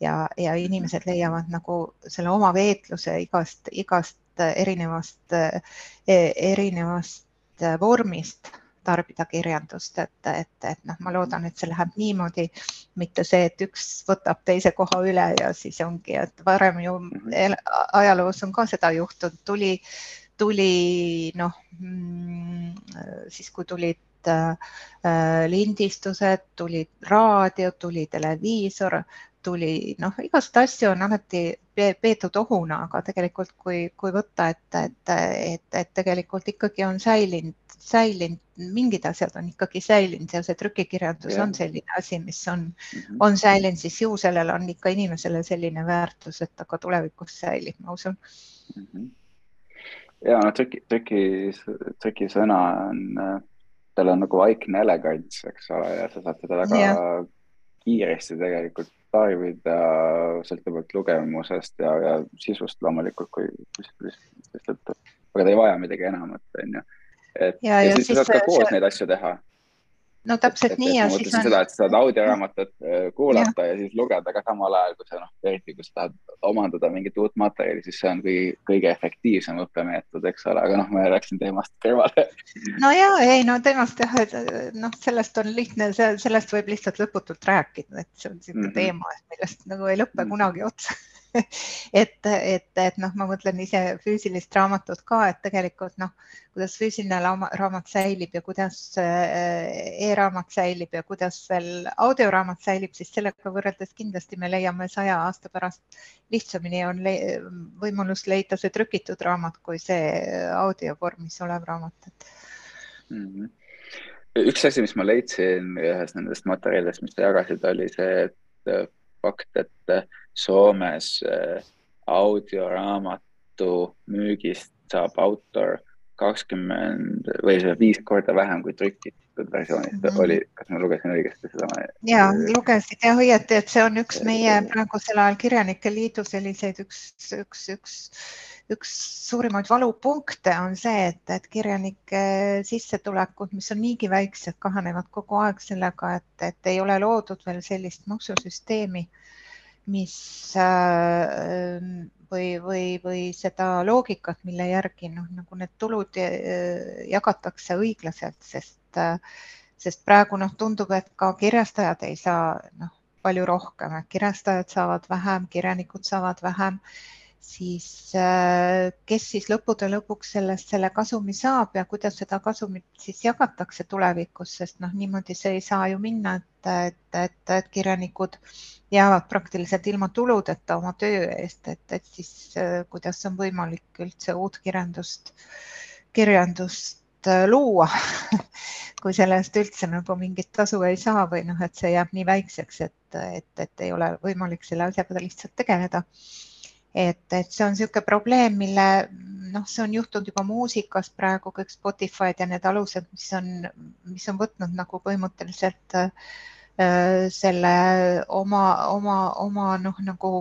ja, ja inimesed leiavad nagu selle oma veetluse igast, igast erinevast, erinevast vormist tarbida kirjandust, et, et, et noh, ma loodan, et see läheb niimoodi, mitte see, et üks võtab teise koha üle ja siis ongi, et varem ju mhm. ajaloos on ka seda juhtunud, tuli, tuli noh, mm, siis kui tulid äh, lindistused, tuli raadio, tuli televiisor, tuli noh, igasuguseid asju on alati peetud ohuna, aga tegelikult, kui, kui võtta, et, et, et, et tegelikult ikkagi on säilinud, säilinud, mingid asjad on ikkagi säilinud ja see trükikirjandus ja. on selline asi, mis on mm, -hmm. on säilinud, siis ju sellel on ikka inimesele selline väärtus, et ta ka tulevikus säilib, ma usun mm. -hmm. ja no trüki, trüki, trükisõna on, tal on nagu vaikne elegants, eks ole, ja sa saad seda väga ja. kiiresti tegelikult tarbida sõltuvalt lugemusest ja, ja sisust loomulikult, kui, aga ta ei vaja midagi enamat, on ju. et ja, ja, ja siis, siis sa saad ka koos see... neid asju teha no täpselt et, nii ja siis on. seda, et sa saad audioraamatut äh, kuulata ja. ja siis lugeda ka samal ajal, kui sa noh, eriti kui sa tahad omandada mingit uut materjali, siis see on kõige, kõige efektiivsem õppemeetod, eks ole, aga noh, ma läksin teemast kõrvale. no ja ei no teemast jah, et noh, sellest on lihtne, sellest võib lihtsalt lõputult rääkida, et see on niisugune mm -hmm. teema, millest nagu ei lõpe mm -hmm. kunagi otsa et, et, et noh, ma mõtlen ise füüsilist raamatut ka, et tegelikult noh, kuidas füüsiline raamat säilib ja kuidas äh, e-raamat säilib ja kuidas veel audioraamat säilib, siis sellega võrreldes kindlasti me leiame saja aasta pärast lihtsamini on le võimalus leida see trükitud raamat kui see audiovormis olev raamat mm. -hmm üks asi, mis ma leidsin ühest nendest materjalidest, mis sa jagasid, oli see, et fakt, et Soomes äh, audioraamatu müügist saab autor kakskümmend või see viis korda vähem kui trükitud versioonist mm -hmm. oli, kas ma lugesin õigesti seda? ja lugesid jah õieti, et see on üks meie praegusel ajal Kirjanike Liidu selliseid üks, üks, üks, üks suurimaid valupunkte on see, et, et kirjanike sissetulekud, mis on niigi väiksed, kahanevad kogu aeg sellega, et, et ei ole loodud veel sellist maksusüsteemi mis äh, või, või, või seda loogikat, mille järgi noh, nagu need tulud jagatakse õiglaselt, sest, sest praegu noh, tundub, et ka kirjastajad ei saa noh, palju rohkem, et kirjastajad saavad vähem, kirjanikud saavad vähem siis äh, kes siis lõppude lõpuks sellest selle kasumi saab ja kuidas seda kasumit siis jagatakse tulevikus, sest noh, niimoodi see ei saa ju minna, et, et, et, et kirjanikud jäävad praktiliselt ilma tuludeta oma töö eest, et, et siis äh, kuidas on võimalik üldse uut kirjandust, kirjandust äh, luua kui selle eest üldse nagu mingit tasu ei saa või noh, et see jääb nii väikseks, et, et, et ei ole võimalik selle asjaga lihtsalt tegeleda et, et see on niisugune probleem, mille noh, see on juhtunud juba muusikas praegu kõik Spotify'd ja need alused, mis on, mis on võtnud nagu põhimõtteliselt äh, selle oma, oma, oma noh, nagu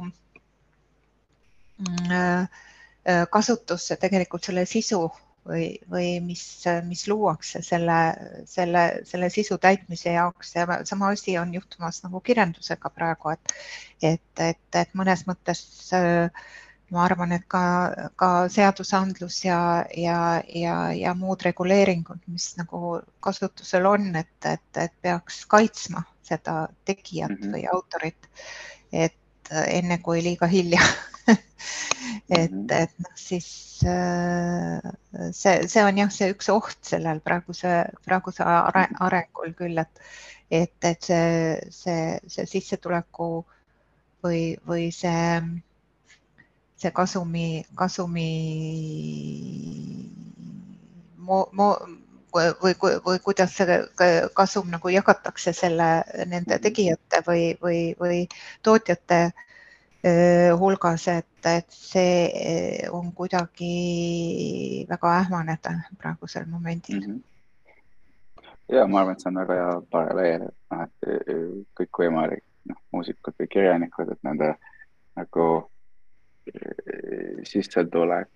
mm, äh, kasutusse tegelikult selle sisu või, või mis, mis luuakse selle, selle, selle sisu täitmise jaoks ja sama asi on juhtumas nagu kirjandusega praegu, et, et, et, et mõnes mõttes äh, ma arvan, et ka, ka seadusandlus ja, ja, ja, ja muud reguleeringud, mis nagu kasutusel on, et, et, et peaks kaitsma seda tegijat mm -hmm. või autorit, et enne kui liiga hilja et, mhm. et noh, siis äh, see, see on jah, see üks oht sellel praeguse, praeguse arengul küll, et, et, et see, see, see sissetuleku või, või see, see kasumi, kasumi mo, mo, või, või, või kuidas see kasum nagu jagatakse selle, nende mhm. tegijate või, või, või tootjate hulgas, et, et see on kuidagi väga ähmane praegusel momendil mm. -hmm. ja ma arvan, et see on väga hea paralleel, et noh, et kõikvõimalik noh, muusikud või kirjanikud, et nende nagu sissetulek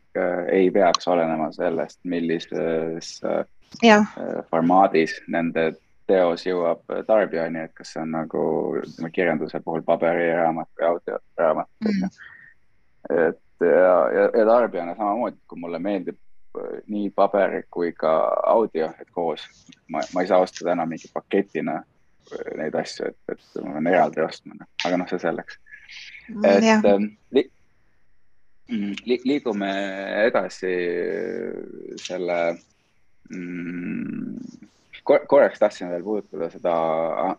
ei peaks olenema sellest, millises ja. formaadis nende teos jõuab tarbijani, et kas see on nagu kirjanduse puhul paberiraamat või audioraamat mm.. et ja, ja, ja tarbijana samamoodi, kui mulle meeldib nii paber kui ka audio, et koos ma, ma ei saa osta täna mingi paketina neid asju, et, et ma pean eraldi ostma, aga noh, see selleks. Mm, et ähm, li, li, liigume edasi selle mm, korraks tahtsin veel puudutada seda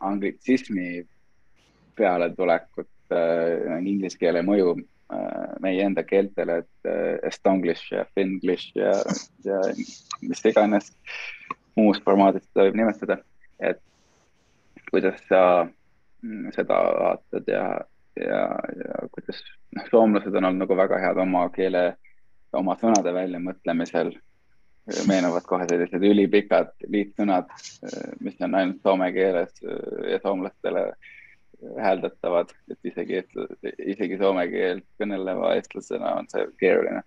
anglitsismi pealetulekut äh,, inglise keele mõju äh, meie enda keeltele, et äh, estonglish ja finglish ja, ja mis iganes muus formaadis seda võib nimetada, et kuidas sa mm, seda vaatad ja, ja, ja kuidas, noh, soomlased on olnud nagu väga head oma keele, oma sõnade väljamõtlemisel meenuvad kohe sellised ülipikad liitsõnad, mis on ainult soome keeles ja soomlastele hääldatavad, et isegi, isegi soome keelt kõneleva eestlasena on see keeruline.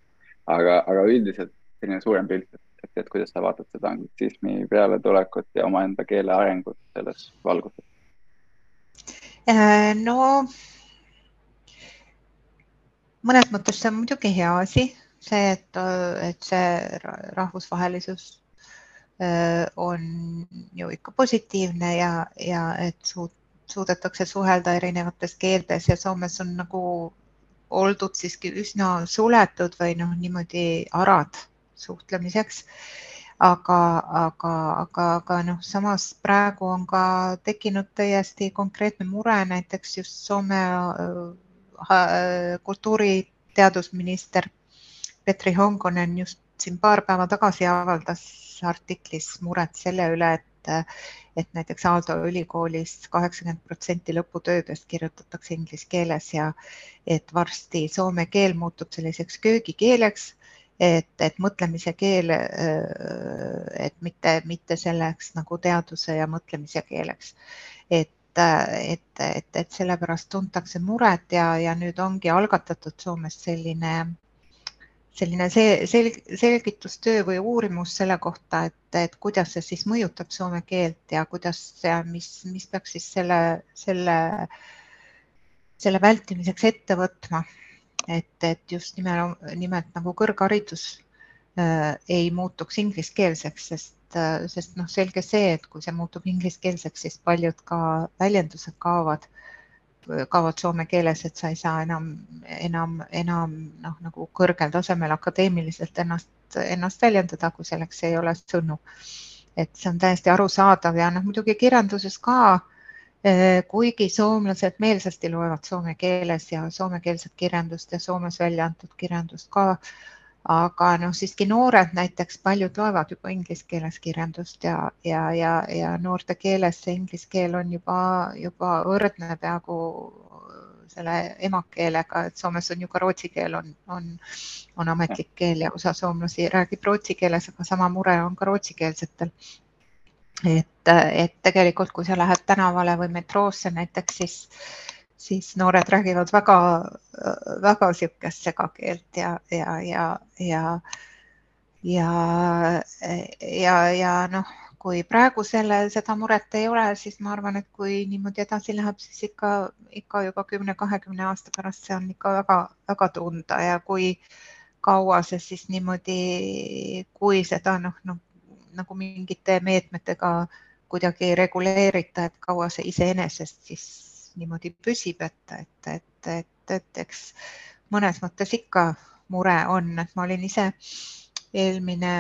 aga, aga üldiselt selline suurem pilt, et, et kuidas sa vaatad seda anglitsismi pealetulekut ja omaenda keele arengut selles valguses? Äh, no mõnes mõttes see on muidugi hea asi see, et, et see rahvusvahelisus on ju ikka positiivne ja, ja et suud, suudetakse suhelda erinevates keeltes ja Soomes on nagu oldud siiski üsna suletud või noh, niimoodi arad suhtlemiseks. aga, aga, aga, aga noh, samas praegu on ka tekkinud täiesti konkreetne mure, näiteks just Soome kultuuriteadusminister Petri Honkonen just siin paar päeva tagasi avaldas artiklis muret selle üle, et, et näiteks Aalto ülikoolis kaheksakümmend protsenti lõputöödest kirjutatakse inglise keeles ja et varsti soome keel muutub selliseks köögikeeleks, et, et mõtlemise keel, et mitte, mitte selleks nagu teaduse ja mõtlemise keeleks. et et, et, et sellepärast tuntakse muret ja, ja nüüd ongi algatatud Soomes selline selline see selg, selgitustöö või uurimus selle kohta, et, et kuidas see siis mõjutab soome keelt ja kuidas ja mis, mis peaks siis selle, selle, selle vältimiseks ette võtma. et, et just nimelt, nimelt nagu kõrgharidus äh, ei muutuks ingliskeelseks, sest äh,, sest noh, selge see, et kui see muutub ingliskeelseks, siis paljud ka väljendused kaovad, kaovad soome keeles, et sa ei saa enam, enam, enam noh, nagu kõrgel tasemel akadeemiliselt ennast, ennast väljendada, kui selleks ei ole sõnu. et see on täiesti arusaadav ja noh, muidugi kirjanduses ka Äh, kuigi soomlased meelsasti loevad soome keeles ja soomekeelset kirjandust ja Soomes välja antud kirjandust ka, aga noh, siiski noored näiteks paljud loevad juba inglise keeles kirjandust ja, ja, ja, ja noorte keeles see inglise keel on juba, juba võrdne peaaegu selle emakeelega, et Soomes on ju ka rootsi keel on, on, on ametlik keel ja osa soomlasi räägib rootsi keeles, aga sama mure on ka rootsikeelsetel. Et, et tegelikult, kui sa lähed tänavale või metroosse näiteks, siis, siis noored räägivad väga, väga niisugust segakeelt ja, ja, ja, ja, ja, ja, ja noh, kui praegu selle, seda muret ei ole, siis ma arvan, et kui niimoodi edasi läheb, siis ikka, ikka juba kümne-kahekümne aasta pärast see on ikka väga-väga tunda ja kui kaua see siis niimoodi, kui seda noh, noh nagu mingite meetmetega kuidagi ei reguleerita, et kaua see iseenesest siis niimoodi püsib, et, et, et, et, et eks mõnes mõttes ikka mure on, et ma olin ise eelmine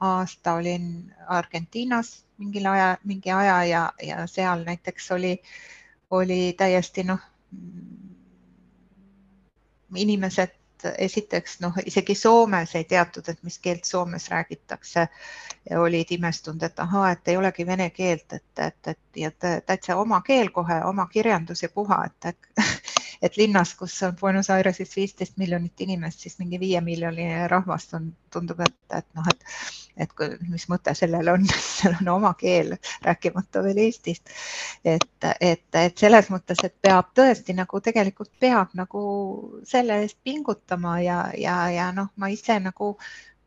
aasta olin Argentiinas mingil aja, mingi aja ja, ja seal näiteks oli, oli täiesti noh, inimesed esiteks noh, isegi Soomes ei teatud, et mis keelt Soomes räägitakse. olid imestunud, et ahaa, et ei olegi vene keelt, et, et, et, et täitsa oma keel kohe, oma kirjandus ja puha, et et linnas, kus on Buenos Airesis viisteist miljonit inimest, siis mingi viie miljoni rahvast on, tundub, et, et noh, et, et mis mõte sellel on, seal on oma keel, rääkimata veel Eestist. et, et, et selles mõttes, et peab tõesti nagu tegelikult peab nagu selle eest pingutama ja, ja, ja noh, ma ise nagu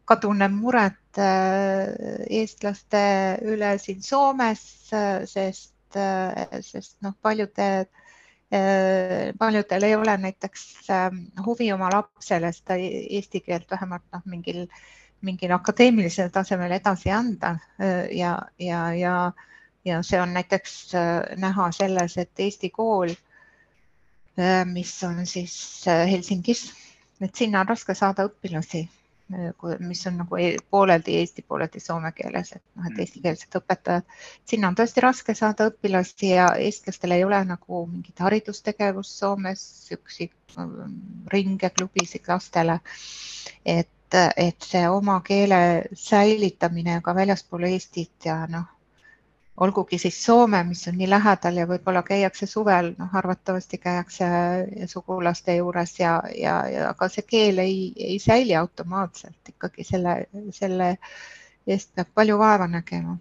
ka tunnen muret äh, eestlaste üle siin Soomes, äh, sest, äh, sest noh, paljude Äh, paljudel ei ole näiteks huvi oma lapsele seda e-, eesti keelt vähemalt noh, mingil, mingil akadeemilisel tasemel edasi anda äh, ja, ja, ja, ja see on näiteks äh, näha selles, et Eesti kool, mis on siis Helsingis, et sinna on raske saada õpilasi mis on nagu e-, pooleldi eesti, pooleldi soome keeles, et noh, et mm. eestikeelsed õpetajad. sinna on tõesti raske saada õpilasi ja eestlastel ei ole nagu mingit haridustegevust Soomes, siukseid ringe, klubisid lastele. et, et see oma keele säilitamine ka väljaspool Eestit ja noh, olgugi siis Soome, mis on nii lähedal ja võib-olla käiakse suvel, noh, arvatavasti käiakse sugulaste juures ja, ja, ja aga see keel ei, ei säili automaatselt ikkagi selle, selle eest peab palju vaeva nägema.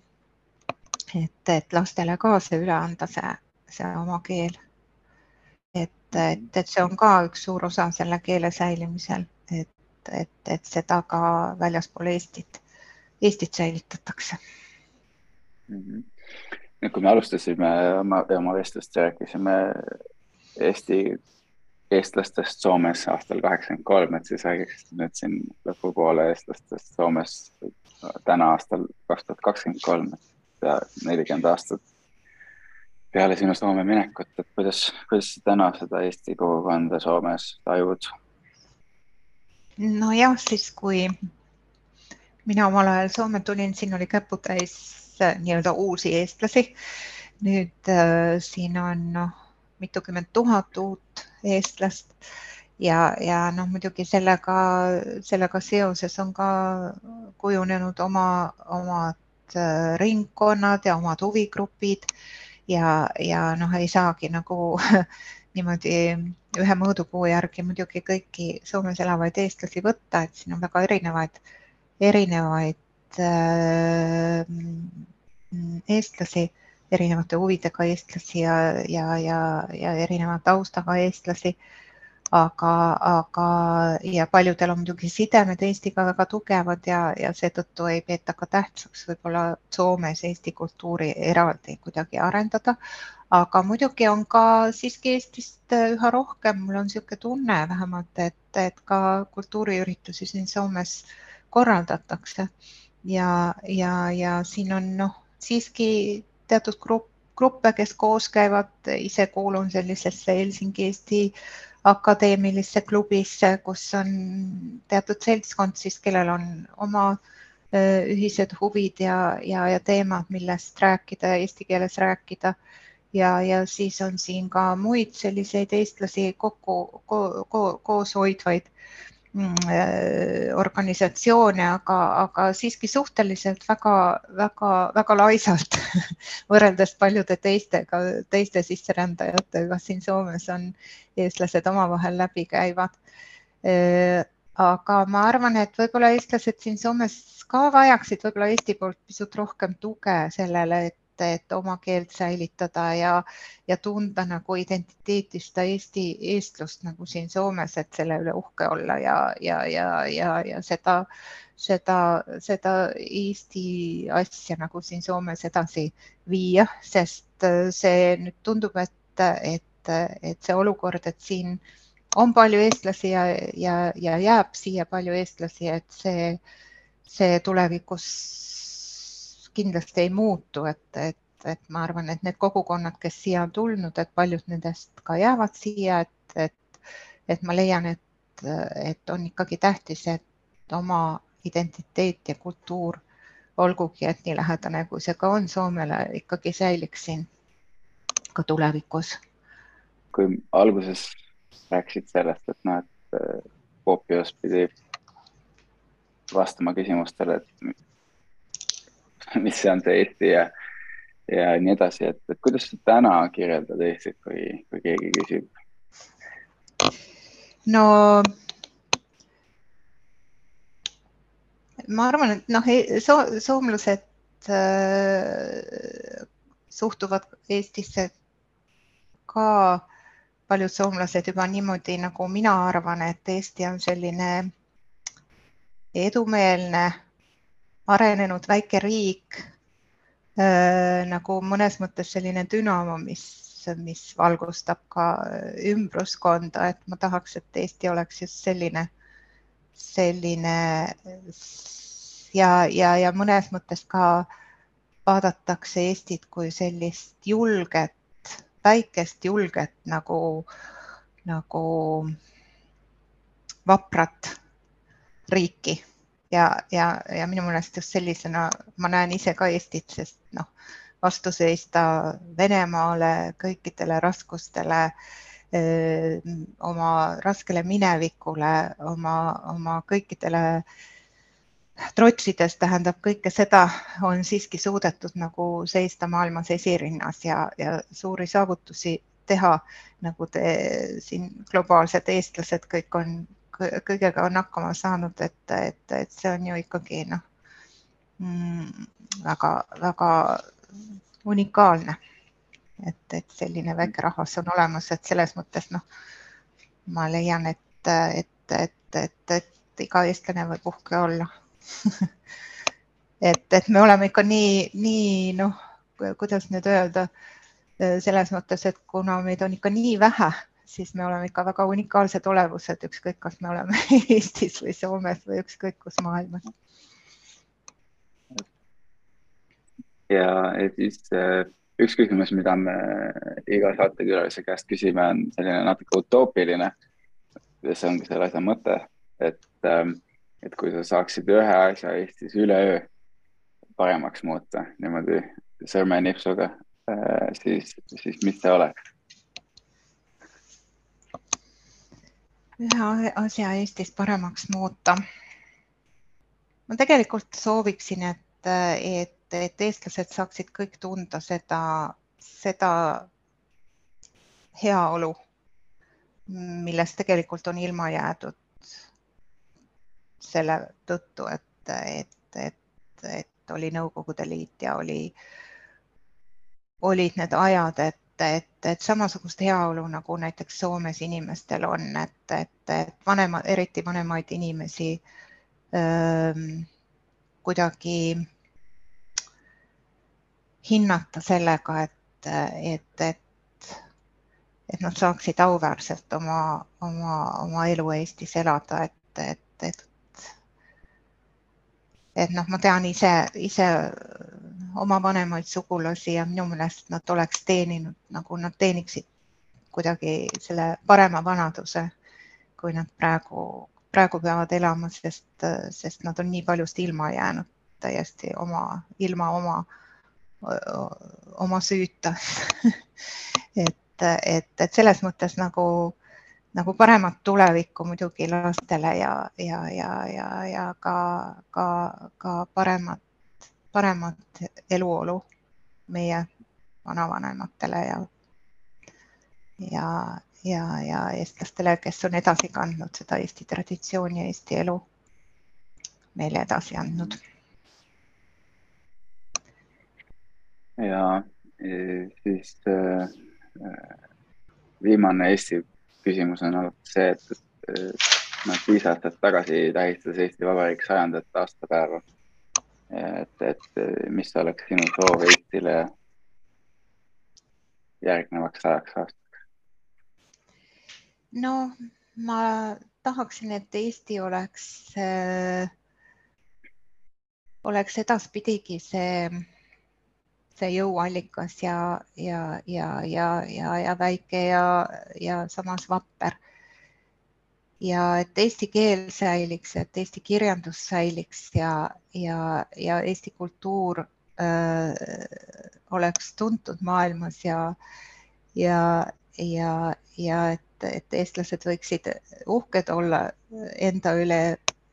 et, et lastele ka see üle anda, see, see oma keel. et, et, et see on ka üks suur osa selle keele säilimisel, et, et, et seda ka väljaspool Eestit, Eestit säilitatakse mm. -hmm nüüd, kui me alustasime oma, oma vestlust, rääkisime Eesti, eestlastest Soomes aastal kaheksakümmend kolm, et siis räägiks nüüd siin lõpupoole eestlastest Soomes täna aastal kaks tuhat kakskümmend kolm, pea nelikümmend aastat peale sinu Soome minekut, et kuidas, kuidas sa täna seda Eesti kogukonda Soomes tajud? Nojah, siis kui mina omal ajal Soome tulin, siin oli käputäis Äh, nii-öelda uusi eestlasi. nüüd äh, siin on noh, mitukümmend tuhat uut eestlast ja, ja noh, muidugi sellega, sellega seoses on ka kujunenud oma, omad äh, ringkonnad ja omad huvigrupid ja, ja noh, ei saagi nagu niimoodi ühe mõõdupuu järgi muidugi kõiki Soomes elavaid eestlasi võtta, et siin on väga erinevaid, erinevaid Äh, eestlasi, erinevate huvidega eestlasi ja, ja, ja, ja erineva taustaga eestlasi. aga, aga ja paljudel on muidugi sidemed Eestiga väga tugevad ja, ja seetõttu ei peeta ka tähtsaks võib-olla Soomes Eesti kultuuri eraldi kuidagi arendada. Aga muidugi on ka siiski Eestist üha rohkem, mul on niisugune tunne vähemalt, et, et ka kultuuriüritusi siin Soomes korraldatakse. Ja, ja, ja siin on noh, siiski teatud grupp, gruppe, kes koos käivad, ise kuulun sellisesse Helsingi Eesti akadeemilisse klubisse, kus on teatud seltskond siis, kellel on oma ühised huvid ja, ja, ja teemad, millest rääkida, eesti keeles rääkida. Ja, ja siis on siin ka muid selliseid eestlasi kokku ko, ko, koos hoidvaid Mm, äh, organisatsioone, aga, aga siiski suhteliselt väga-väga-väga laisalt võrreldes paljude teistega, teiste sisserändajatega siin Soomes on eestlased omavahel läbi käivad. Äh, aga ma arvan, et võib-olla eestlased siin Soomes ka vajaksid võib-olla Eesti poolt pisut rohkem tuge sellele, et et oma keelt säilitada ja, ja tunda nagu identiteeti, seda Eesti eestlust nagu siin Soomes, et selle üle uhke olla ja, ja, ja, ja, ja seda, seda, seda Eesti asja nagu siin Soomes edasi viia, sest see nüüd tundub, et, et, et see olukord, et siin on palju eestlasi ja, ja, ja jääb siia palju eestlasi, et see, see tulevikus kindlasti ei muutu, et, et, et ma arvan, et need kogukonnad, kes siia on tulnud, et paljud nendest ka jäävad siia, et, et, et ma leian, et, et on ikkagi tähtis, et oma identiteet ja kultuur, olgugi et nii lähedane, kui see ka on Soomele, ikkagi säiliks siin ka tulevikus. kui alguses rääkisid sellest, et noh, et Kuopios pidi vastama küsimustele, et mis on see Eesti ja, ja nii edasi, et, et kuidas sa täna kirjeldad Eestit, kui, kui keegi küsib? no ma arvan, et noh so, soomlased äh, suhtuvad Eestisse ka paljud soomlased juba niimoodi, nagu mina arvan, et Eesti on selline edumeelne arenenud väike riik äh, nagu mõnes mõttes selline dünamo, mis, mis valgustab ka ümbruskonda, et ma tahaks, et Eesti oleks just selline, selline ja, ja, ja mõnes mõttes ka vaadatakse Eestit kui sellist julget, väikest julget nagu, nagu vaprat riiki ja, ja, ja minu meelest just sellisena ma näen ise ka Eestit, sest noh, vastu seista Venemaale, kõikidele raskustele, oma raskele minevikule, oma, oma kõikidele trotsides tähendab kõike seda, on siiski suudetud nagu seista maailmas esirinnas ja, ja suuri saavutusi teha, nagu te siin globaalsed eestlased kõik on kõigega on hakkama saanud, et, et, et see on ju ikkagi noh mm,, väga-väga unikaalne. et, et selline väike rahvas on olemas, et selles mõttes noh, ma leian, et, et, et, et, et iga eestlane võib uhke olla et, et me oleme ikka nii, nii noh, kuidas nüüd öelda, selles mõttes, et kuna meid on ikka nii vähe siis me oleme ikka väga unikaalsed olevused, ükskõik, kas me oleme Eestis või Soomes või ükskõik kus maailmas. ja siis äh, üks küsimus, mida me iga saatekülalise käest küsime, on selline natuke utoopiline. ja see ongi selle asja mõte, et, ähm, et kui sa saaksid ühe asja Eestis üleöö paremaks muuta niimoodi sõrmenipsuga, äh, siis, siis mis see oleks? Ühe asja Eestis paremaks muuta. ma tegelikult sooviksin, et, et, et eestlased saaksid kõik tunda seda, seda heaolu, millest tegelikult on ilma jäädud selle tõttu, et, et, et, et oli Nõukogude Liit ja oli, olid need ajad, et, et, et samasugust heaolu nagu näiteks Soomes inimestel on, et, et, et vanema, eriti vanemaid inimesi ähm, kuidagi hinnata sellega, et, et, et, et nad saaksid auväärselt oma, oma, oma elu Eestis elada, et, et, et et noh, ma tean ise, ise oma vanemaid sugulasi ja minu meelest nad oleks teeninud nagu nad teeniksid kuidagi selle parema vanaduse, kui nad praegu, praegu peavad elama, sest, sest nad on nii paljust ilma jäänud täiesti oma, ilma oma, oma süüta. Et, et, et selles mõttes nagu, nagu paremat tulevikku muidugi lastele ja, ja, ja, ja, ja ka, ka, ka paremat paremat eluolu meie vanavanematele ja, ja, ja, ja eestlastele, kes on edasi kandnud seda Eesti traditsiooni ja Eesti elu meile edasi andnud. ja siis äh, viimane Eesti küsimus on olnud see, et noh, viis aastat tagasi tähistas Eesti Vabariik sajandat aastapäeva et, et mis oleks sinu soov Eestile järgnevaks sajaks aastaks? no ma tahaksin, et Eesti oleks äh,, oleks edaspidigi see, see jõuallikas ja, ja, ja, ja, ja, ja väike ja, ja samas vapper. Ja et eesti keel säiliks, et eesti kirjandus säiliks ja, ja, ja eesti kultuur öö, oleks tuntud maailmas ja, ja, ja, ja et, et eestlased võiksid uhked olla enda üle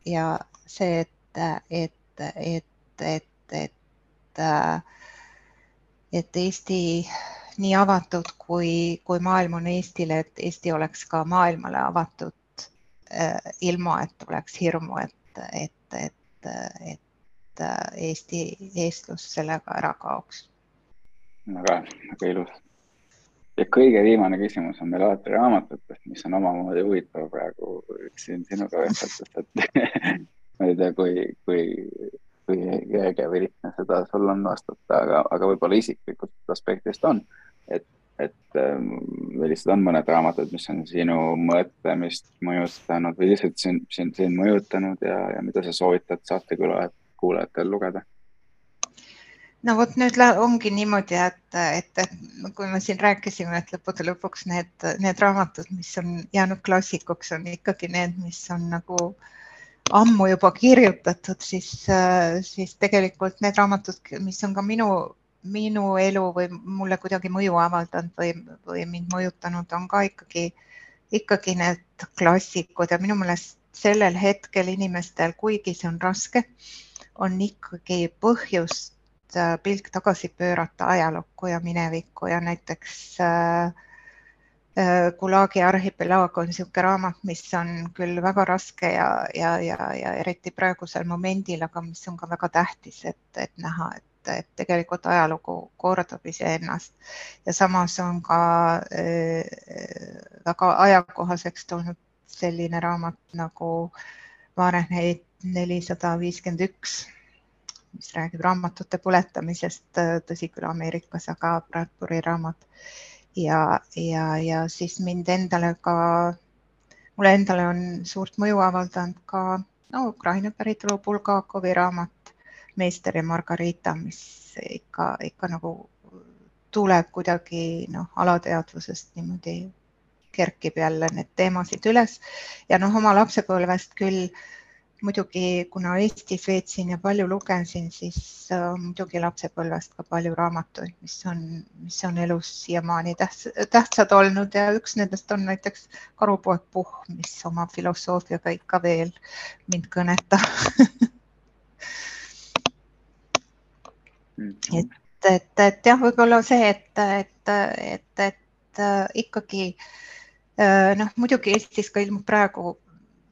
ja see, et, et, et, et, et, et Eesti nii avatud, kui, kui maailm on Eestile, et Eesti oleks ka maailmale avatud Äh, ilma, et oleks hirmu, et, et, et, et Eesti eestlus sellega ära kaoks. väga, väga ilus. ja kõige viimane küsimus on meil alati raamatutest, mis on omamoodi huvitav praegu siin sinuga vesteldes, et ma ei tea, kui, kui, kui kerge või lihtne seda sul on vastata, aga, aga võib-olla isiklikust aspektist on, et et ähm, millised on mõned raamatud, mis on sinu mõtlemist mõjutanud või lihtsalt sind, sind, sind mõjutanud ja, ja mida sa soovitad saatekülajad, kuulajatel lugeda? no vot nüüd ongi niimoodi, et, et, et kui me siin rääkisime, et lõppude lõpuks need, need raamatud, mis on jäänud klassikuks, on ikkagi need, mis on nagu ammu juba kirjutatud, siis, siis tegelikult need raamatud, mis on ka minu minu elu või mulle kuidagi mõju avaldanud või, või mind mõjutanud, on ka ikkagi, ikkagi need klassikud ja minu meelest sellel hetkel inimestel, kuigi see on raske, on ikkagi põhjust äh, pilk tagasi pöörata ajalukku ja minevikku ja näiteks äh, Gulagi arhipelaag on niisugune raamat, mis on küll väga raske ja, ja, ja, ja eriti praegusel momendil, aga mis on ka väga tähtis, et, et näha, et et, tegelikult ajalugu kordab iseennast ja samas on ka äh, väga ajakohaseks tulnud selline raamat nagu Fahrenheit nelisada viiskümmend üks, mis räägib raamatute põletamisest, äh, tõsi küll Ameerikas, aga Bradbury raamat. Ja, ja, ja siis mind endale ka, mulle endale on suurt mõju avaldanud ka no Ukraina päritolu Bulgakovi raamat Meister ja Margarita, mis ikka, ikka nagu tuleb kuidagi noh, alateadvusest niimoodi kerkib jälle need teemasid üles. Ja noh, oma lapsepõlvest küll muidugi, kuna Eestis veetsin ja palju lugesin, siis äh, muidugi lapsepõlvest ka palju raamatuid, mis on, mis on elus siiamaani tähtsad, tähtsad olnud ja üks nendest on näiteks Karupoeg Puhh, mis oma filosoofiaga ikka veel mind kõnetab Mhm. et, et, et jah, võib-olla see, et, et, et, et äh, ikkagi äh, noh, muidugi Eestis ka ilmub praegu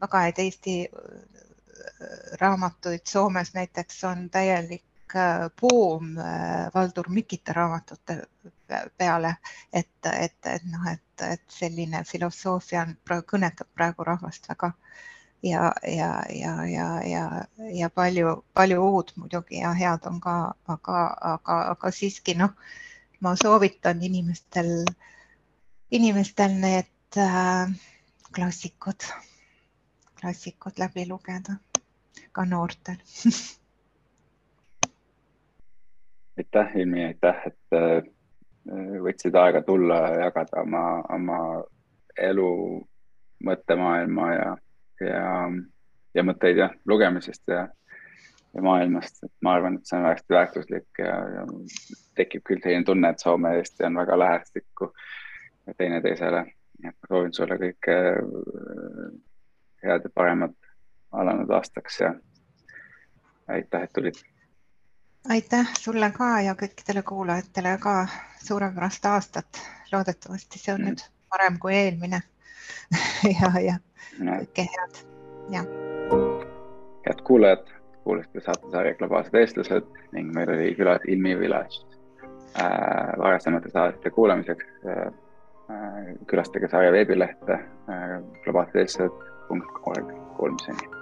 väga häid Eesti raamatuid, Soomes näiteks on täielik buum Valdur Mikita raamatute peale, et, et, et noh, et, et selline filosoofia on, kõnetab praegu rahvast väga. Ja, ja, ja, ja, ja, ja palju, palju uut muidugi ja head on ka, aga, aga, aga siiski noh, ma soovitan inimestel, inimestel need äh, klassikud, klassikud läbi lugeda, ka noortel aitäh, Ilmi, aitäh, et äh, võtsid aega tulla ja jagada oma, oma elu, mõttemaailma ja, ja, ja mõtteid ja lugemisest ja, ja maailmast, et ma arvan, et see on hästi väärtuslik ja, ja tekib küll selline tunne, et Soome ja Eesti on väga lähestikku teineteisele. nii et ma soovin sulle kõike äh, head ja paremat alanud aastaks ja aitäh, et tulid aitäh sulle ka ja kõikidele kuulajatele ka suurepärast aastat. loodetavasti see on mm. nüüd parem kui eelmine ja, ja kõike head ja. head kuulajad, kuulasite saatesarja Globaalsed eestlased ning meil oli külas Ilmi Village äh,. varasemate saadete kuulamiseks äh, äh külastage sarja veebilehte äh, globaalsed eestlased.org. Kuulmiseni